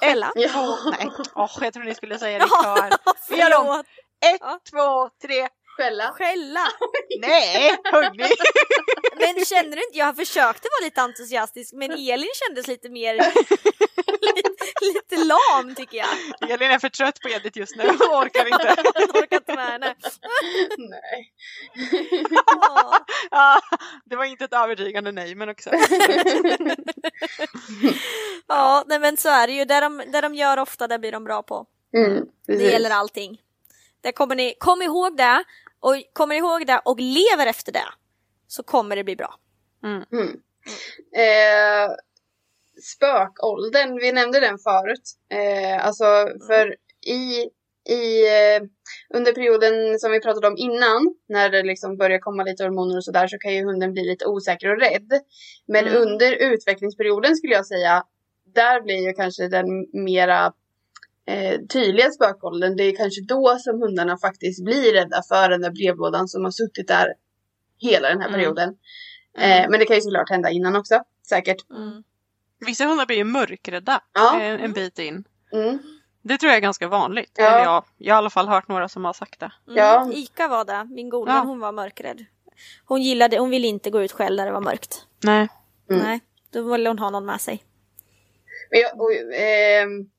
B: Skälla.
D: Ett, två, nej. Åh, jag trodde ni skulle säga <laughs> det kör. Vi gör om.
B: Förlåt.
D: Ett,
B: Ja.
D: två, tre.
C: Skälla.
B: Skälla.
D: Nej, hörni.
B: Men känner du inte, jag försökte vara lite entusiastisk men Elin kändes lite mer lite, lam tycker jag.
D: Elin är för trött på Edith just nu <laughs> och orkar inte. <laughs>
B: Jag orkar inte med henne.
C: Nej.
B: Ja. <laughs>
D: Ja, det var inte ett övertygande nej, men också.
B: Ja, nej men så är det ju. Det de, det de gör ofta, det blir de bra på.
C: Mm,
B: Det gäller allting. Det kommer ni, kom ihåg det och kommer ni ihåg det och lever efter det så kommer det bli bra.
C: Mm. Eh, spökåldern, vi nämnde den förut. Eh, alltså för i, i eh, under perioden som vi pratade om innan, när det liksom börjar komma lite hormoner och sådär, så kan ju hunden bli lite osäker och rädd. Men
B: Mm.
C: under utvecklingsperioden skulle jag säga, där blir ju kanske den mera eh, tydliga spökåldern. Det är kanske då som hundarna faktiskt blir rädda för den där brevlådan som har suttit där hela den här
D: Mm.
C: perioden. Eh, men det kan ju såklart hända innan också, säkert.
B: Mm.
D: Vissa hundar blir ju mörkrädda
C: Ja.
D: en, en bit in.
C: Mm.
D: Det tror jag är ganska vanligt.
C: Ja.
D: Eller jag, jag har i alla fall hört några som har sagt det.
B: Mm.
C: Ja.
B: Ica var det, min golden,
D: Ja.
B: hon var mörkrädd. Hon gillade, hon ville inte gå ut själv när det var mörkt.
D: Nej.
C: Mm.
B: Nej, då ville hon ha någon med sig.
C: Men jag, och, ehm,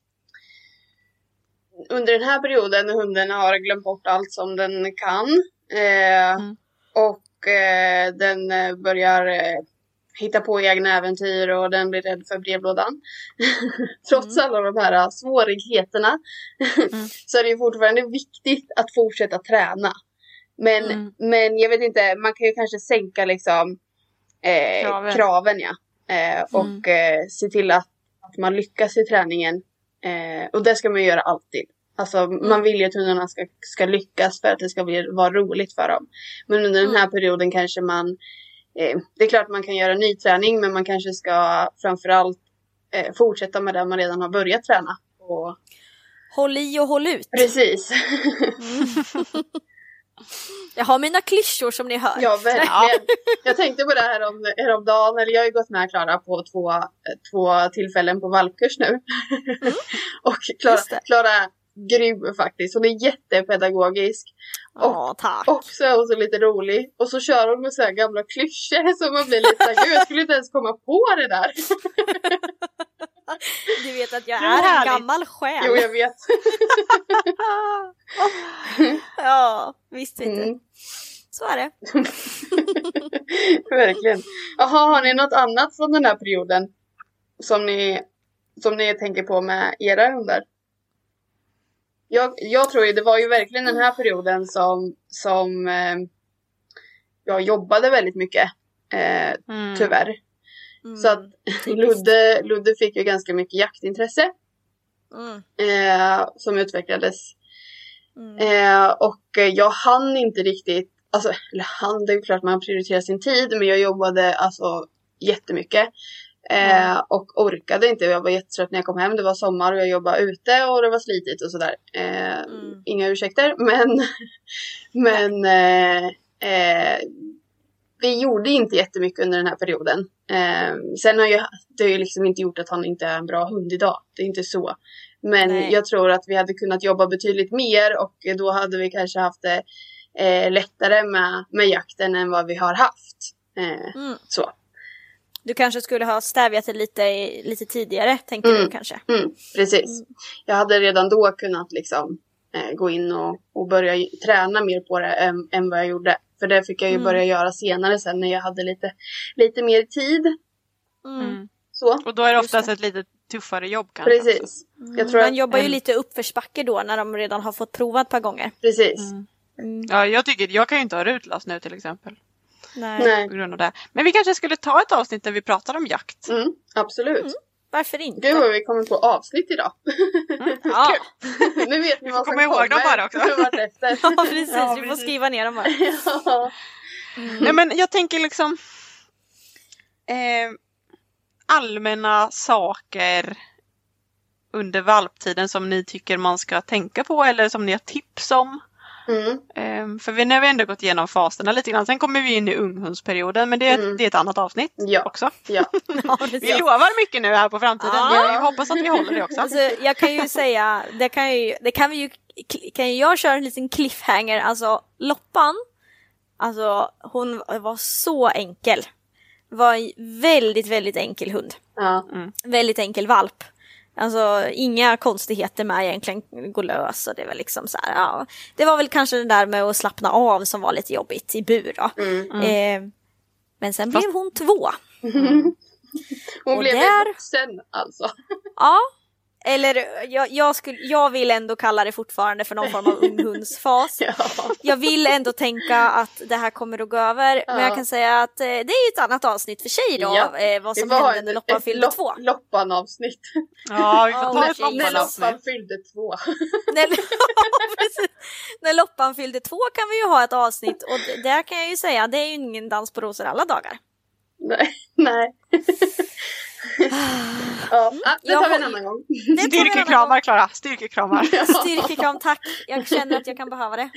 C: under den här perioden när hunden har glömt bort allt som den kan eh,
D: Mm.
C: och eh, den eh, börjar hitta på egna äventyr och den blir rädd för brevlådan. <laughs> Trots alla de här eh, svårigheterna <laughs>
D: Mm.
C: så är det fortfarande viktigt att fortsätta träna. Men,
D: Mm.
C: men jag vet inte, man kan ju kanske sänka liksom eh,
D: Kraven.
C: kraven. ja. Eh, och
D: Mm.
C: eh, se till att, att man lyckas i träningen. Eh, och det ska man göra alltid. Alltså
D: Mm.
C: man vill ju att hundarna ska, ska lyckas för att det ska bli, vara roligt för dem. Men under den här
D: Mm.
C: perioden kanske man Det är klart man kan göra ny träning men man kanske ska framförallt eh, fortsätta med det man redan har börjat träna. Och,
B: Håll i och håll ut.
C: precis. <laughs>
B: Jag har mina klyschor som ni hör.
C: Ja, verkligen. Jag tänkte på det här om, häromdagen, eller jag har ju gått med Klara på två, eh, två tillfällen på valpkurs nu. <laughs> och Klara. Klara grym faktiskt. Hon är jättepedagogisk.
B: Ja, tack.
C: Och så är hon så lite rolig. Och så kör hon med så här gamla klyschor <laughs> som man blir lite såhär, jag skulle inte ens komma på det där. <laughs>
B: Du vet att jag
D: är
B: är en
D: härligt.
B: gammal själ.
C: Jo, jag vet. <laughs>
B: Ja, visst vet du.
C: Mm.
B: Så är det.
C: Verkligen. Jaha, har ni något annat från den här perioden? Som ni, som ni tänker på med era hundar? Jag, jag tror ju det var ju verkligen den här perioden som, som eh, jag jobbade väldigt mycket. Eh,
D: Mm.
C: tyvärr.
B: Mm.
C: Så att <laughs> Ludde, Ludde fick ju ganska mycket jaktintresse.
B: Mm.
C: Eh, som utvecklades.
B: Mm.
C: Eh, och jag hann inte riktigt, alltså, eller han, det är klart man prioriterar sin tid, men jag jobbade alltså jättemycket. Eh, och orkade inte, jag var jättetrött när jag kom hem, det var sommar och jag jobbade ute och det var slitigt och sådär. Eh,
B: Mm.
C: Inga ursäkter, <laughs> men, men eh, eh, vi gjorde inte jättemycket under den här perioden. Eh, sen har ju, det har ju liksom inte gjort att han inte är en bra hund idag. Det är inte så. Men
B: Nej.
C: jag tror att vi hade kunnat jobba betydligt mer och då hade vi kanske haft det eh, lättare med, med jakten än vad vi har haft.
B: Mm.
C: Så.
B: Du kanske skulle ha stävjat det lite, lite tidigare, tänker
C: Mm.
B: du kanske?
C: Mm, precis. Jag hade redan då kunnat liksom eh, gå in och, och börja träna mer på det än, än vad jag gjorde. För det fick jag ju
B: Mm.
C: börja göra senare sen när jag hade lite, lite mer tid.
B: Mm.
D: Mm.
C: Så.
D: Och då är det oftast
B: det.
D: ett lite tuffare jobb kanske.
C: Precis. Jag tror
B: Man
C: att,
B: jobbar ju lite uppförsbacke då när de redan har fått prova ett par gånger.
C: precis.
D: Mm.
B: Mm.
D: Ja, jag tycker, jag kan ju inte ha rutlast nu till exempel.
B: Nej.
C: Nej.
D: På grund av det. Men vi kanske skulle ta ett avsnitt där vi pratar om jakt.
C: Mm, absolut.
B: Varför inte?
C: Gud vad vi kommer på avsnitt idag. <laughs>
B: ja.
C: nu vet ni vad som
D: komma ihåg dem bara också. <laughs>
B: ja, precis.
D: Ja,
B: Vi får skriva ner dem bara. <laughs>
C: ja.
D: Nej men jag tänker liksom eh, allmänna saker under valptiden som ni tycker man ska tänka på eller som ni har tips om.
C: Mm.
D: Ehm, för vi, när vi ändå gått igenom faserna lite grann, sen kommer vi in i unghundsperioden men det, är-
C: Mm.
D: det är ett annat avsnitt
C: Ja.
D: också.
C: Ja. <laughs> <laughs>
B: Ja.
D: Vi lovar mycket nu här på framtiden,
B: Ja.
D: jag hoppas att vi håller det också.
B: Alltså, jag kan ju säga, det kan, ju, det kan vi ju, kan jag köra en liten cliffhanger, alltså Loppan, alltså hon var så enkel. Var en väldigt, väldigt enkel hund.
C: Ja.
B: Väldigt enkel valp. Alltså inga konstigheter med egentligen, gå lös och det var liksom så här, ja. Det var väl kanske det där med att slappna av som var lite jobbigt i bur då. Eh, men sen blev hon två. <laughs>
C: Hon
B: Och
C: blev
B: där-
C: vuxen alltså.
B: Ja. Eller jag, jag, skulle, jag vill ändå kalla det fortfarande för någon form av unghundsfas. <laughs>
C: Ja.
B: Jag vill ändå tänka att det här kommer att gå över. Men
C: Ja.
B: jag kan säga att eh, det är ett annat avsnitt för sig då.
C: Ja.
B: Eh, vad
C: Det
B: som
C: var
B: hände när Loppan fyllde
C: lopp-
B: två.
C: Loppan-avsnitt.
D: Ja, vi får
B: Ja,
D: ta ett
B: verkligen.
C: När. Loppan fyllde två. <laughs>
B: när, när Loppan fyllde två kan vi ju ha ett avsnitt och där kan jag ju säga det är ju ingen dans på rosor alla dagar.
C: Nej. Nej. <laughs> ja, det tar vi en annan gång.
D: Styrkekramar Klara, styrkekramar. <laughs>
B: Styrkekram, tack. Jag känner att jag kan behöva det.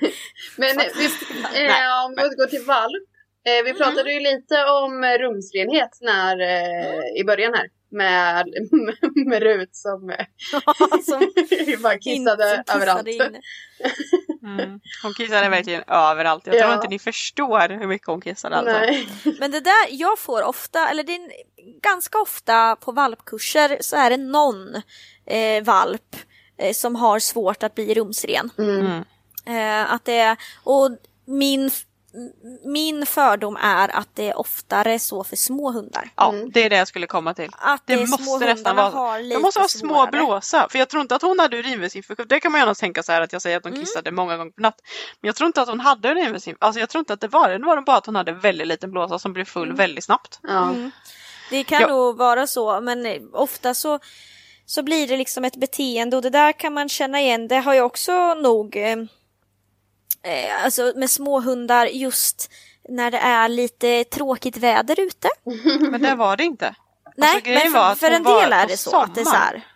B: <laughs>
C: Men eh, vi, eh, om vi återgår till valp. Eh, vi pratade ju lite om eh, rumsrenhet när, eh, i början här. Med, <laughs> med Rut som
B: Som <laughs>
C: bara kissade
B: som
C: överallt.
B: inne.
D: Mm. Hon kissade verkligen överallt. Jag tror
C: Ja.
D: inte ni förstår hur mycket hon kissade alltså.
C: Nej.
B: Men det där, jag får ofta, eller det är ganska ofta på valpkurser så är det någon eh, valp eh, som har svårt att bli rumsren.
D: Mm.
B: Eh, att det är, och min, min fördom är att det är oftare så för små hundar.
D: Ja,
C: Mm.
D: det är det jag skulle komma till.
B: Att
D: Det
B: det
D: måste nästan vara-
B: har lite
D: De måste ha små blåsa. För jag tror inte att hon hade urinvägsinfektion. Det kan man gärna tänka så här att jag säger att hon
B: Mm.
D: kissade många gånger på natt. Men jag tror inte att hon hade urinvägsinfektion. Alltså jag tror inte att det var det. Det var bara att hon hade väldigt liten blåsa som blev full väldigt snabbt.
C: Ja.
B: Mm. Det kan
D: Ja.
B: nog vara så, men ofta så, så blir det liksom ett beteende och det där kan man känna igen. Det har jag också nog, eh, eh, alltså med små hundar just när det är lite tråkigt väder ute. <laughs>
D: Men det var det inte.
B: Nej,
D: Alltså, grejen
B: men för, för en del är det så att det är så här.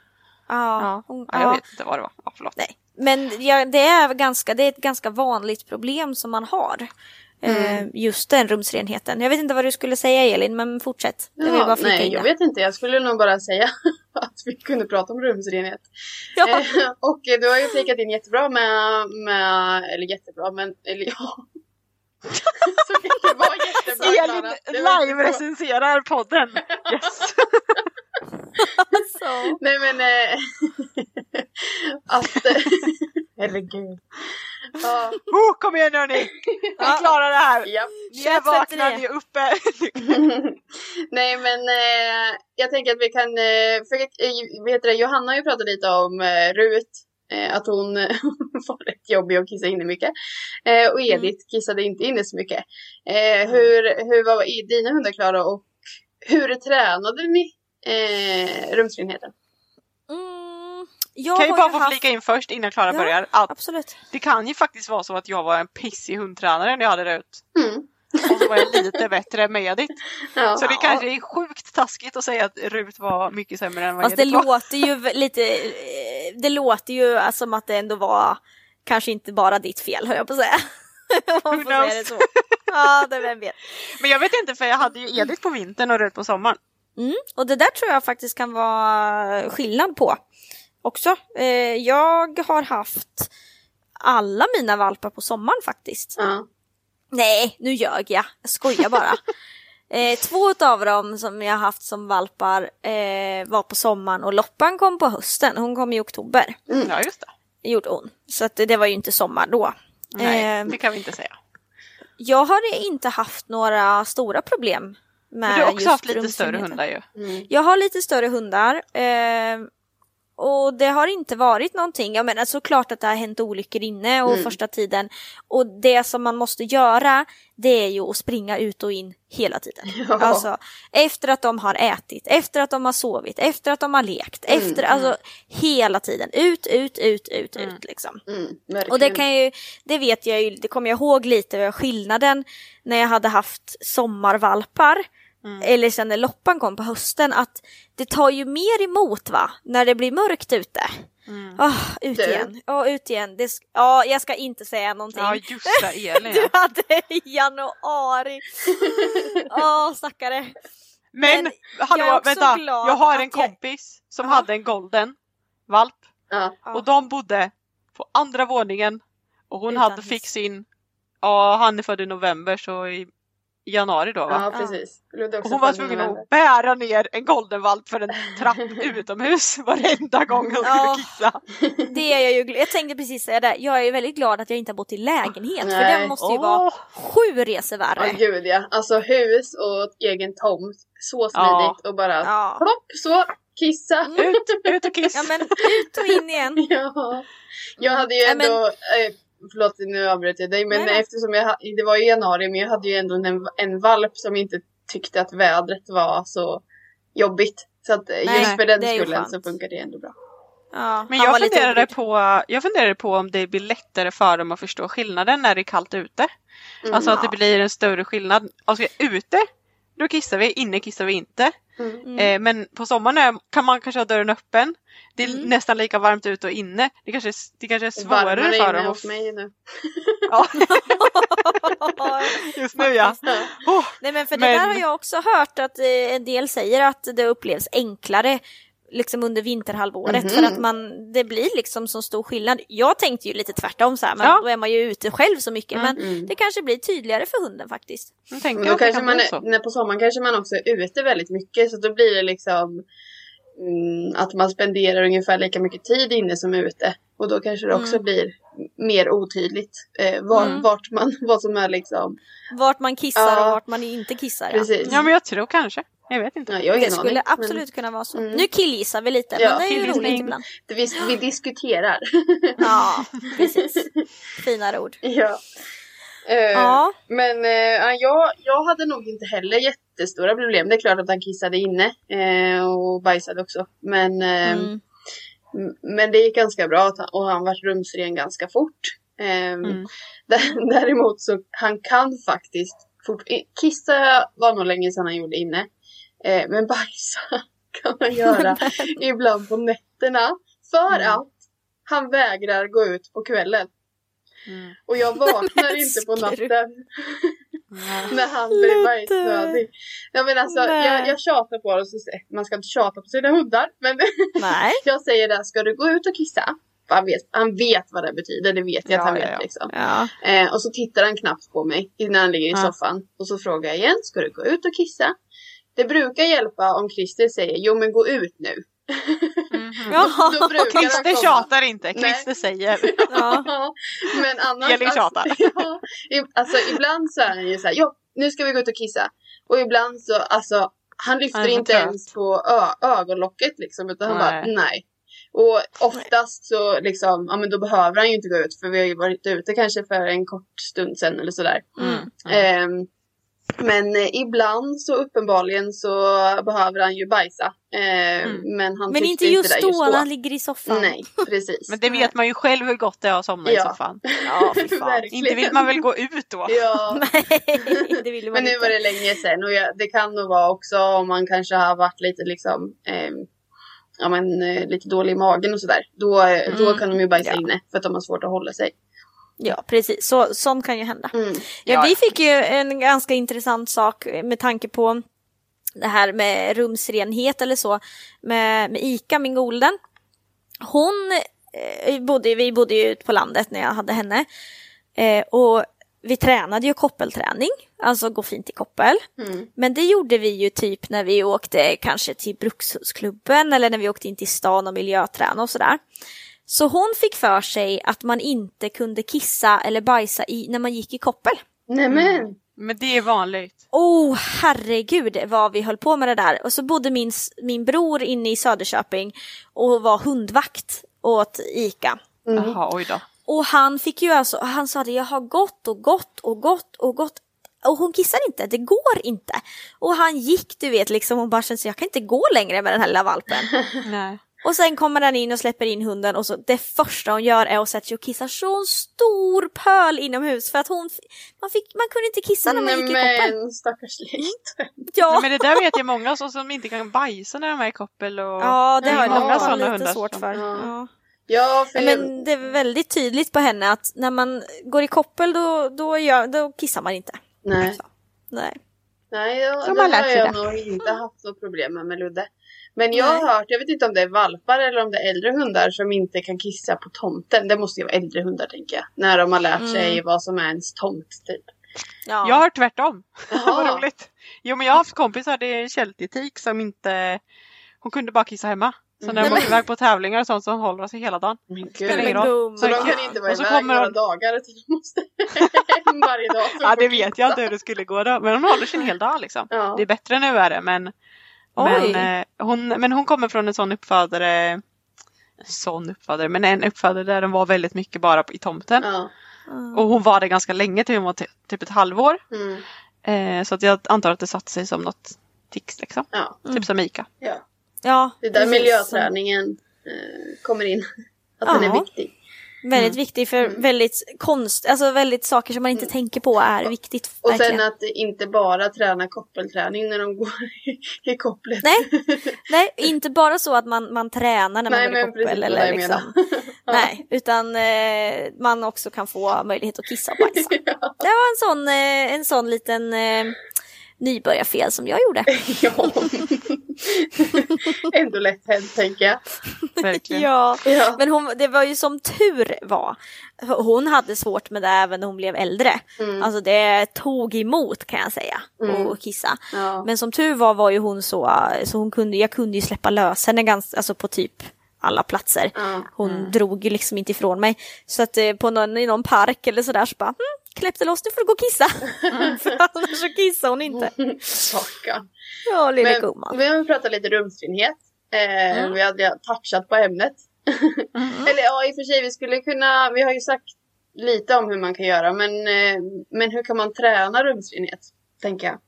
B: Ja,
D: Ja, jag
B: ja.
D: vet inte vad det var. Ja, förlåt.
B: Nej. Men ja, det, är ganska, det är ett ganska vanligt problem som man har. Eh, just den rumsrenheten. Jag vet inte vad du skulle säga Elin, men fortsätt. Jag
C: Ja,
B: flika
C: nej, jag vet inte. Jag skulle nog bara säga <laughs> <laughs> att vi kunde prata om rumsrenhet.
B: Ja.
C: Eh, och eh, du har ju flikat in jättebra med, med eller jättebra, men eller ja. <laughs> Så det var jättebra
D: Elin live-recenserar podden. <laughs> Yes.
C: Nej men äh, <laughs> att... <laughs> Herregud. Ja,
D: Oh, kom igen hörni! Vi klarar det här!
C: ja.
D: Ni är vakna, ni är uppe. <laughs>
C: Nej men eh, jag tänker att vi kan, eh, för, eh, vet du, det, Johanna har ju pratat lite om eh, Rut, eh, att hon var rätt jobbig och kissade inne mycket. Eh, och Edith kissade inte inne så mycket. Eh, hur, hur var i dina hundar Klara och hur tränade ni eh, rumsrenheten?
B: Jag
D: Kan ju bara få
B: haft-
D: flika in först innan Klara
B: Ja.
D: börjar. Att
B: Absolut.
D: det kan ju faktiskt vara så att jag var en pissig hundtränare när jag hade det ut.
C: Mm.
D: Och så var jag lite <laughs> bättre med det.
C: Ja.
D: Så det kanske är sjukt taskigt att säga att Rut var mycket sämre än vad
B: det
D: Edith var.
B: låter ju <laughs> lite, det låter ju som att det ändå var kanske inte bara ditt fel höll jag på att säga. <laughs> Om man
D: Who knows?
B: det så. Ja, det vem vet.
D: Men jag vet inte för jag hade ju Edith på vintern och Rut på sommaren.
B: Mm, och det där tror jag faktiskt kan vara skillnad på också. Eh, jag har haft alla mina valpar på sommaren faktiskt.
C: Ja.
B: Nej, nu ljög jag. Jag skojar bara. <laughs> eh, två av dem som jag haft som valpar eh, var på sommaren och Loppan kom på hösten. Hon kom i oktober.
D: Ja just det.
B: Det gjorde hon. Så att det var ju inte sommar då.
D: Nej,
B: Eh,
D: det kan vi inte säga.
B: jag har inte haft några stora problem med
D: Men du har också haft lite större hundar ju.
B: Jag har lite större hundar. Och det har inte varit någonting. Jag menar såklart att det har hänt olyckor inne och första tiden. Och det som man måste göra det är ju att springa ut och in hela tiden. <laughs>
C: Ja.
B: Alltså efter att de har ätit, efter att de har sovit, efter att de har lekt, efter, alltså hela tiden. Ut, ut, ut, ut, ut liksom.
C: Mm.
B: Och det kan ju, det vet jag ju, det kommer jag ihåg lite, skillnaden när jag hade haft sommarvalpar eller sen när loppan kom på hösten, att det tar ju mer emot va, när det blir mörkt ute. Åh, ut
C: Du.
B: igen, ja ut igen. Det ja, jag ska inte säga någonting.
D: Ja just det, Elin <laughs>
B: Du <laughs>
D: ja.
B: hade i januari. Åh, stackare.
D: Men,
B: Men
D: hallå
B: jag
D: vänta, jag har en
B: jag-
D: kompis som
B: Ja.
D: hade en golden valp
C: Ja.
B: Ja.
D: och de bodde på andra våningen och hon
B: Utan
D: hade
B: hiss.
D: fick sin, ja han är född i november så i januari då va?
C: ja, precis.
D: Och hon var tvungen att bära ner en goldenvalp för en trapp <laughs> utomhus varenda gång hon
B: Ja.
D: skulle kissa. <laughs>
B: Det är jag ju, jag tänkte precis säga det, jag är väldigt glad att jag inte har bott i lägenhet för
C: Nej.
B: det måste ju
D: Åh.
B: vara sju resor
C: Ja
B: värre.
C: gud ja. Alltså hus och egen tomt. Så
D: Ja.
C: smidigt och bara
B: Ja.
C: plopp så kissa.
D: Ut, ut och kissa!
B: Ja men ut och in igen. <laughs>
C: Ja. Jag hade ju
B: Ja, men-
C: ändå, eh, förlåt nu avbröt jag dig, men
B: Nej,
C: eftersom jag, det var i januari, men jag hade ju ändå en, en valp som inte tyckte att vädret var så jobbigt. Så att eh,
B: Nej,
C: just för den skullen så funkar det ändå bra.
B: Ja,
D: Men jag funderade, på, jag funderade på om det blir lättare för dem att förstå skillnaden när det är kallt ute.
C: Mm.
D: Alltså att det blir en större skillnad. Alltså ute, då kissar vi, inne kissar vi inte.
C: Mm.
D: Eh, men på sommaren är, kan man kanske ha dörren öppen. Det är
B: Mm.
D: nästan lika varmt ute och inne. Det kanske, är- det kanske är svårare
C: Varmare
D: för
C: inne
D: dem.
C: hos
D: att-
C: mig nu. <laughs>
D: Ja, <laughs> just nu ja. Oh,
B: Nej men för det
D: Men-
B: där har jag också hört att eh, en del säger att det upplevs enklare liksom under vinterhalvåret
C: Mhm.
B: för att man, det blir liksom så stor skillnad. Jag tänkte ju lite tvärtom så här, men
D: Ja.
B: då är man ju ute själv så mycket. Men
C: Mm.
B: det kanske blir tydligare för hunden faktiskt.
D: jag
C: Men
D: jag
C: då kanske
D: kan
C: man, är, när på sommaren kanske man också är ute väldigt mycket så då blir det liksom mm, att man spenderar ungefär lika mycket tid inne som ute. Och då kanske det också
B: Mm.
C: blir mer otydligt eh, var,
B: Mm.
C: vart man, <laughs> vad som är liksom.
B: Vart man kissar
C: Ja.
B: och vart man inte kissar. Ja.
C: Precis.
D: Ja men jag tror kanske. Jag vet inte.
C: Ja, jag
B: Det skulle
C: aning, men
B: absolut kunna vara så.
C: Mm.
B: Nu killgissar vi lite,
C: Ja,
B: men det är ju roligt ibland.
C: det- Vi, vi <gasps> diskuterar.
B: Ja, precis. <laughs> Finare ord.
C: ja. Eh,
B: Ja.
C: Men ja, jag, jag hade nog inte heller jättestora problem. Det är klart att han kissade inne eh, och bajsade också. Men
B: Mm.
C: Men det gick ganska bra att han- och han vart rumsren ganska fort. Ehm,
D: Mm. <laughs>
C: dä- Däremot så han kan faktiskt fort, kissa var nog länge sedan han gjorde inne. Eh, men bajsa <laughs> kan han göra ibland på nätterna. För
B: Mm.
C: att han vägrar gå ut på kvällen.
D: Mm.
C: Och jag vaknar <laughs> inte på natten när han blir bajsnödig. Ja, men alltså,
B: Nej.
C: jag, jag tjatar på honom, man ska inte tjata på sina hundar. Men <laughs>
B: Nej.
C: jag säger det, ska du gå ut och kissa? Han vet, han vet vad det betyder, det vet jag
D: Ja,
C: att han vet.
D: ja.
C: Liksom.
B: Ja.
C: Eh, och så tittar han knappt på mig när han ligger i soffan. Och så frågar jag igen, ska du gå ut och kissa? Det brukar hjälpa om Christer säger, jo men gå ut nu.
D: Mhm.
B: Ja.
C: Då brukar
D: Christer tjatar inte,
C: Nej.
D: Christer säger. <laughs>
B: Ja.
C: men annars...
D: Elin tjatar. <laughs>
C: ja, i- alltså ibland så är han ju så här, ja nu ska vi gå ut och kissa. Och ibland så, alltså han lyfter
D: Han
C: inte
D: trött.
C: ens på ö- ögonlocket liksom. Utan han
D: Nej.
C: bara, nej. Och oftast så liksom, ja men då behöver han ju inte gå ut för vi har ju varit ute kanske för en kort stund sedan eller sådär.
D: Mm.
C: Ehm, men eh, ibland så uppenbarligen så behöver han ju bajsa. Ehm,
D: Mm.
C: Men han
B: Men inte just
C: det
B: då
C: just
B: när han ligger i soffan.
C: Nej, precis.
D: Men det vet man ju själv hur gott det är att somna i
C: Ja.
D: soffan. <laughs>
B: Ja. <laughs>
D: Inte vill man väl gå ut då?
C: Ja. <laughs>
B: Nej, det vill man
C: Men nu
B: inte.
C: var det länge sedan och jag, det kan nog vara också om man kanske har varit lite liksom ehm, Ja men eh, lite dålig i magen och sådär. Då, eh, då
B: Mm.
C: kan de ju bajsa
B: Ja.
C: inne för att de har svårt att hålla sig.
B: Ja, precis. Så, sånt kan ju hända.
C: Mm.
B: Ja,
D: Ja,
B: vi fick ju en ganska intressant sak med tanke på det här med rumsrenhet eller så med, med Ika, min golden. Hon eh, bodde, vi bodde ju ute på landet när jag hade henne. Eh, och vi tränade ju koppelträning, alltså gå fint i koppel.
C: Mm.
B: Men det gjorde vi ju typ när vi åkte kanske till Brukshusklubben eller när vi åkte in till stan och miljöträna och sådär. Så hon fick för sig att man inte kunde kissa eller bajsa i, när man gick i koppel.
C: Nämen!
D: Men det är vanligt.
B: Oh herregud vad vi höll på med det där. Och så bodde min, min bror inne i Söderköping och var hundvakt åt ICA.
C: Mm.
D: Jaha, oj då.
B: Och han fick ju alltså, han sa det, jag har gått och gått och gått och gått. Och hon kissar inte, det går inte. Och han gick du vet liksom och bara kände sig, jag kan inte gå längre med den här lilla valpen. <laughs>
D: Nej.
B: Och sen kommer den in och släpper in hunden och så det första hon gör är att sätta sig och kissa så stor pöl inomhus för att hon, man, fick, man kunde inte kissa när man gick i koppel.
C: Men stackars liten. <laughs>
B: Ja,
D: Nej, men det där vet jag många som, som inte kan bajsa när de är i koppel. Och...
B: ja det har
C: Ja,
B: jag
D: sådana
B: lite
D: hundar
B: svårt för.
C: Ja.
B: Ja.
C: Ja, för
B: Men det är väldigt tydligt på henne att när man går i koppel då, då, gör, då kissar man inte.
C: nej.
B: Så. Nej.
C: Nej, jag,
D: De
C: det
D: har
C: jag
D: det.
C: nog inte haft något problem med med Ludde. Men jag har hört, jag vet inte om det är valpar eller om det är äldre hundar som inte kan kissa på tomten. Det måste ju vara äldre hundar tänker jag. När de har lärt
B: Mm.
C: sig vad som är ens tomt typ.
B: Ja.
D: Jag har tvärtom. <laughs> Vad roligt. Jo men jag har haft kompisar, det är en keltetik som inte Hon kunde bara kissa hemma. Så när de
C: Mm.
D: åker iväg på tävlingar och sånt så håller de sig hela dagen.
C: Men
D: Spelar ingen roll.
C: Så de kan inte vara
D: Och så
C: iväg
D: kommer
C: några
D: de-
C: dagar utan de måste hem varje dag.
D: Ja det vet jag inte hur det skulle gå då. Men hon håller sig en hel dag liksom.
C: Ja.
D: Det är bättre nu är det men
B: Oj.
D: men, eh, hon, men hon kommer från en sån uppfödare sån uppfödare, men en uppfödare där de var väldigt mycket bara i tomten.
C: Ja.
B: Mm.
D: Och hon var det ganska länge till hon var ty- typ ett halvår.
C: Mm.
D: Eh, så att jag antar att det satte sig som något tics liksom.
C: Ja.
D: Typ som Mika.
C: ja.
B: Ja,
C: Det är där
B: precis.
C: miljöträningen eh, kommer in. Att den är viktig.
B: Väldigt viktig för
C: Mm.
B: väldigt konst, alltså väldigt saker som man inte tänker på är viktigt.
C: Och
B: verkligen.
C: sen att inte bara träna koppelträning när de går i, i kopplet.
B: Nej, <laughs> nej, inte bara så att man, man tränar när man
C: Nej,
B: går i koppel. Eller liksom. <laughs> Nej, utan eh, man också kan få möjlighet att kissa och bajsa. <laughs> Det var en sån, eh, en sån liten eh, nybörjarfel som jag gjorde. <laughs>
C: ja. <laughs> Ändå lätt hänt tänker jag.
D: Verkligen.
B: Ja,
C: Ja.
B: men hon, det var ju som tur var. Hon hade svårt med det även när hon blev äldre.
C: Mm.
B: Alltså det tog emot kan jag säga,
C: Mm.
B: att kissa.
C: Ja.
B: Men som tur var var ju hon så, så hon kunde, jag kunde ju släppa lös henne ganska, alltså på typ alla platser.
C: Ja.
B: Hon drog ju liksom inte ifrån mig. Så att eh, på någon, i någon park eller sådär så bara, hm, kläppte loss, nu får du gå och kissa. <laughs> För annars så kissar hon inte.
C: Stackarn.
B: Ja, lille
C: Men
B: gumman.
C: vi har pratat lite rumsrenhet. Eh, Vi hade touchat på ämnet. Eller ja, i och för sig, vi skulle kunna, vi har ju sagt lite om hur man kan göra, men, eh, men hur kan man träna rumsrenhet? Tänker jag.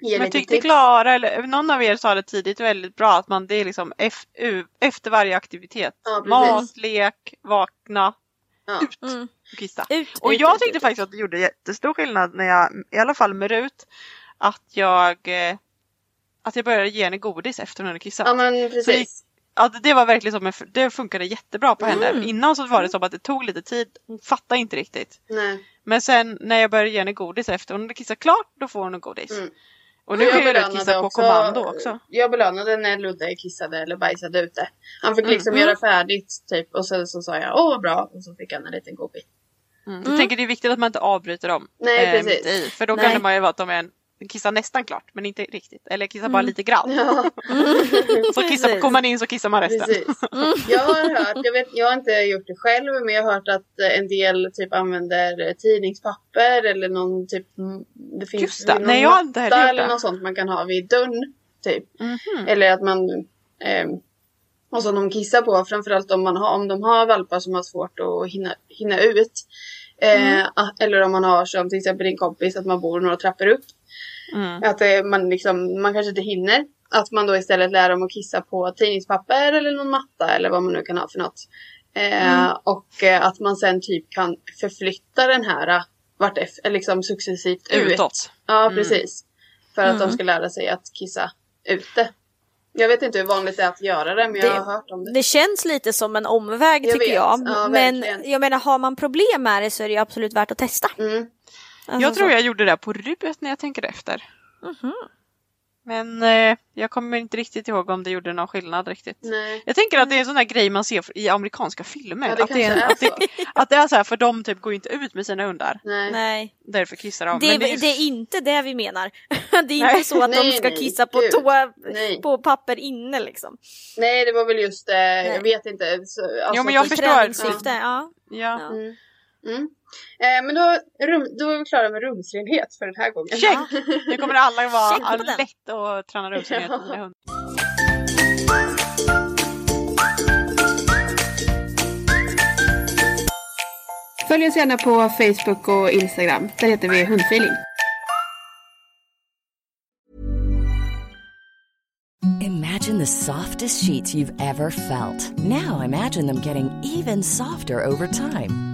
C: Ge
D: Men tyckte
C: tips.
D: Klara, eller någon av er sa det tidigt väldigt bra att man det är liksom efter varje aktivitet.
C: Ja.
D: Mat, lek, vakna,
C: Ja.
B: Mm.
D: Och kissa.
B: Ut,
D: Och
B: ut,
D: jag
B: ut,
D: tyckte
B: ut,
D: faktiskt att det gjorde jättestor skillnad när jag, i alla fall med Rut, att jag, eh, att jag började ge henne godis efter hon hade kissat.
C: ja, men precis.
D: Ja, det- var verkligen som en, det funkade jättebra på henne.
B: Mm.
D: Innan så var det som att det tog lite tid, hon fattade inte riktigt.
C: Nej.
D: Men sen när jag började ge henne godis efter hon hade kissat klart, då får hon en godis.
C: Mm.
D: Och nu
C: Jag
D: kan
C: belönade
D: kissa på
C: också-
D: kommando också.
C: Jag belönade när Ludde kissade eller bajsade ute. Han fick liksom
D: Mm.
C: göra färdigt typ och sen så sa jag åh vad bra och så fick han en liten godbit.
D: Mm. Jag tänker det är viktigt att man inte avbryter dem.
C: Nej,
D: eh,
C: precis.
D: i, för då
B: Nej.
D: kan det man ju vara att de är en, kissar nästan klart men inte riktigt. Eller kissar bara lite grann.
C: Ja, <laughs>
D: Så kissar, kommer man in så kissar man resten.
C: precis. <laughs> Jag har hört, jag, vet, jag har inte gjort det själv men jag har hört att en del typ använder tidningspapper eller någon typ mm, det finns
D: Just det.
C: någon
D: Nej, jag har inte heller
C: matta
D: gjort
C: eller
D: det.
C: något sånt man kan ha vid dörren. Typ.
D: Mhm.
C: Eller att man eh, och som de kissar på, framförallt om, man har, om de har valpar som har svårt att hinna, hinna ut. Eh,
D: Mm.
C: ah, Eller om man har som till exempel din kompis, att man bor några trappor upp.
D: Mm.
C: Att eh, man, liksom, man kanske inte hinner. Att man då istället lär dem att kissa på tidningspapper eller någon matta eller vad man nu kan ha för något. Eh,
D: Mm.
C: Och eh, att man sen typ kan förflytta den här eh, vart efter, liksom successivt ut.
D: Utåt.
C: Ja,
D: Mm.
C: precis. För att de ska lära sig att kissa ute. Jag vet inte hur vanligt det är att göra det, men jag
B: Det-
C: har hört om det.
B: Det känns lite som en omväg
C: Jag
B: tycker
C: vet.
B: jag.
C: Ja,
B: Men
C: verkligen.
B: jag menar, har man problem med det så är det absolut värt att testa.
C: Mm.
B: Alltså,
D: Jag tror
B: så.
D: jag gjorde det på Rut när jag tänker efter.
B: Mhm.
D: Men eh, jag kommer inte riktigt ihåg om det gjorde någon skillnad riktigt.
C: Nej.
D: Jag tänker att det är en sån här grej man ser i amerikanska filmer.
C: Ja, det
D: att, det är,
C: kanske är
D: att, det, <laughs> att det är så här, för de typ går inte ut med sina hundar.
C: Nej.
B: Nej,
D: Därför kissar de.
B: det,
D: Men
B: är, det är inte det vi menar. <laughs> det är inte
D: Nej.
B: så att de ska
C: nej,
B: kissa på toa, på papper inne liksom.
C: Nej, det var väl just eh, jag vet inte. Så, alltså,
D: Jo, men jag förstår.
B: Ja.
D: Ja.
B: Ja.
C: Mm. Mm. Eh, men då, rum, då är vi klara med rumsrenhet för den här gången.
D: Check! Nu <laughs> kommer alla vara lätt att träna rumsrenhet med hundar.
C: Följ oss gärna på Facebook och Instagram. Där heter vi Hundfeeling.
A: Imagine the softest sheets you've ever felt. Now imagine them getting even softer over time.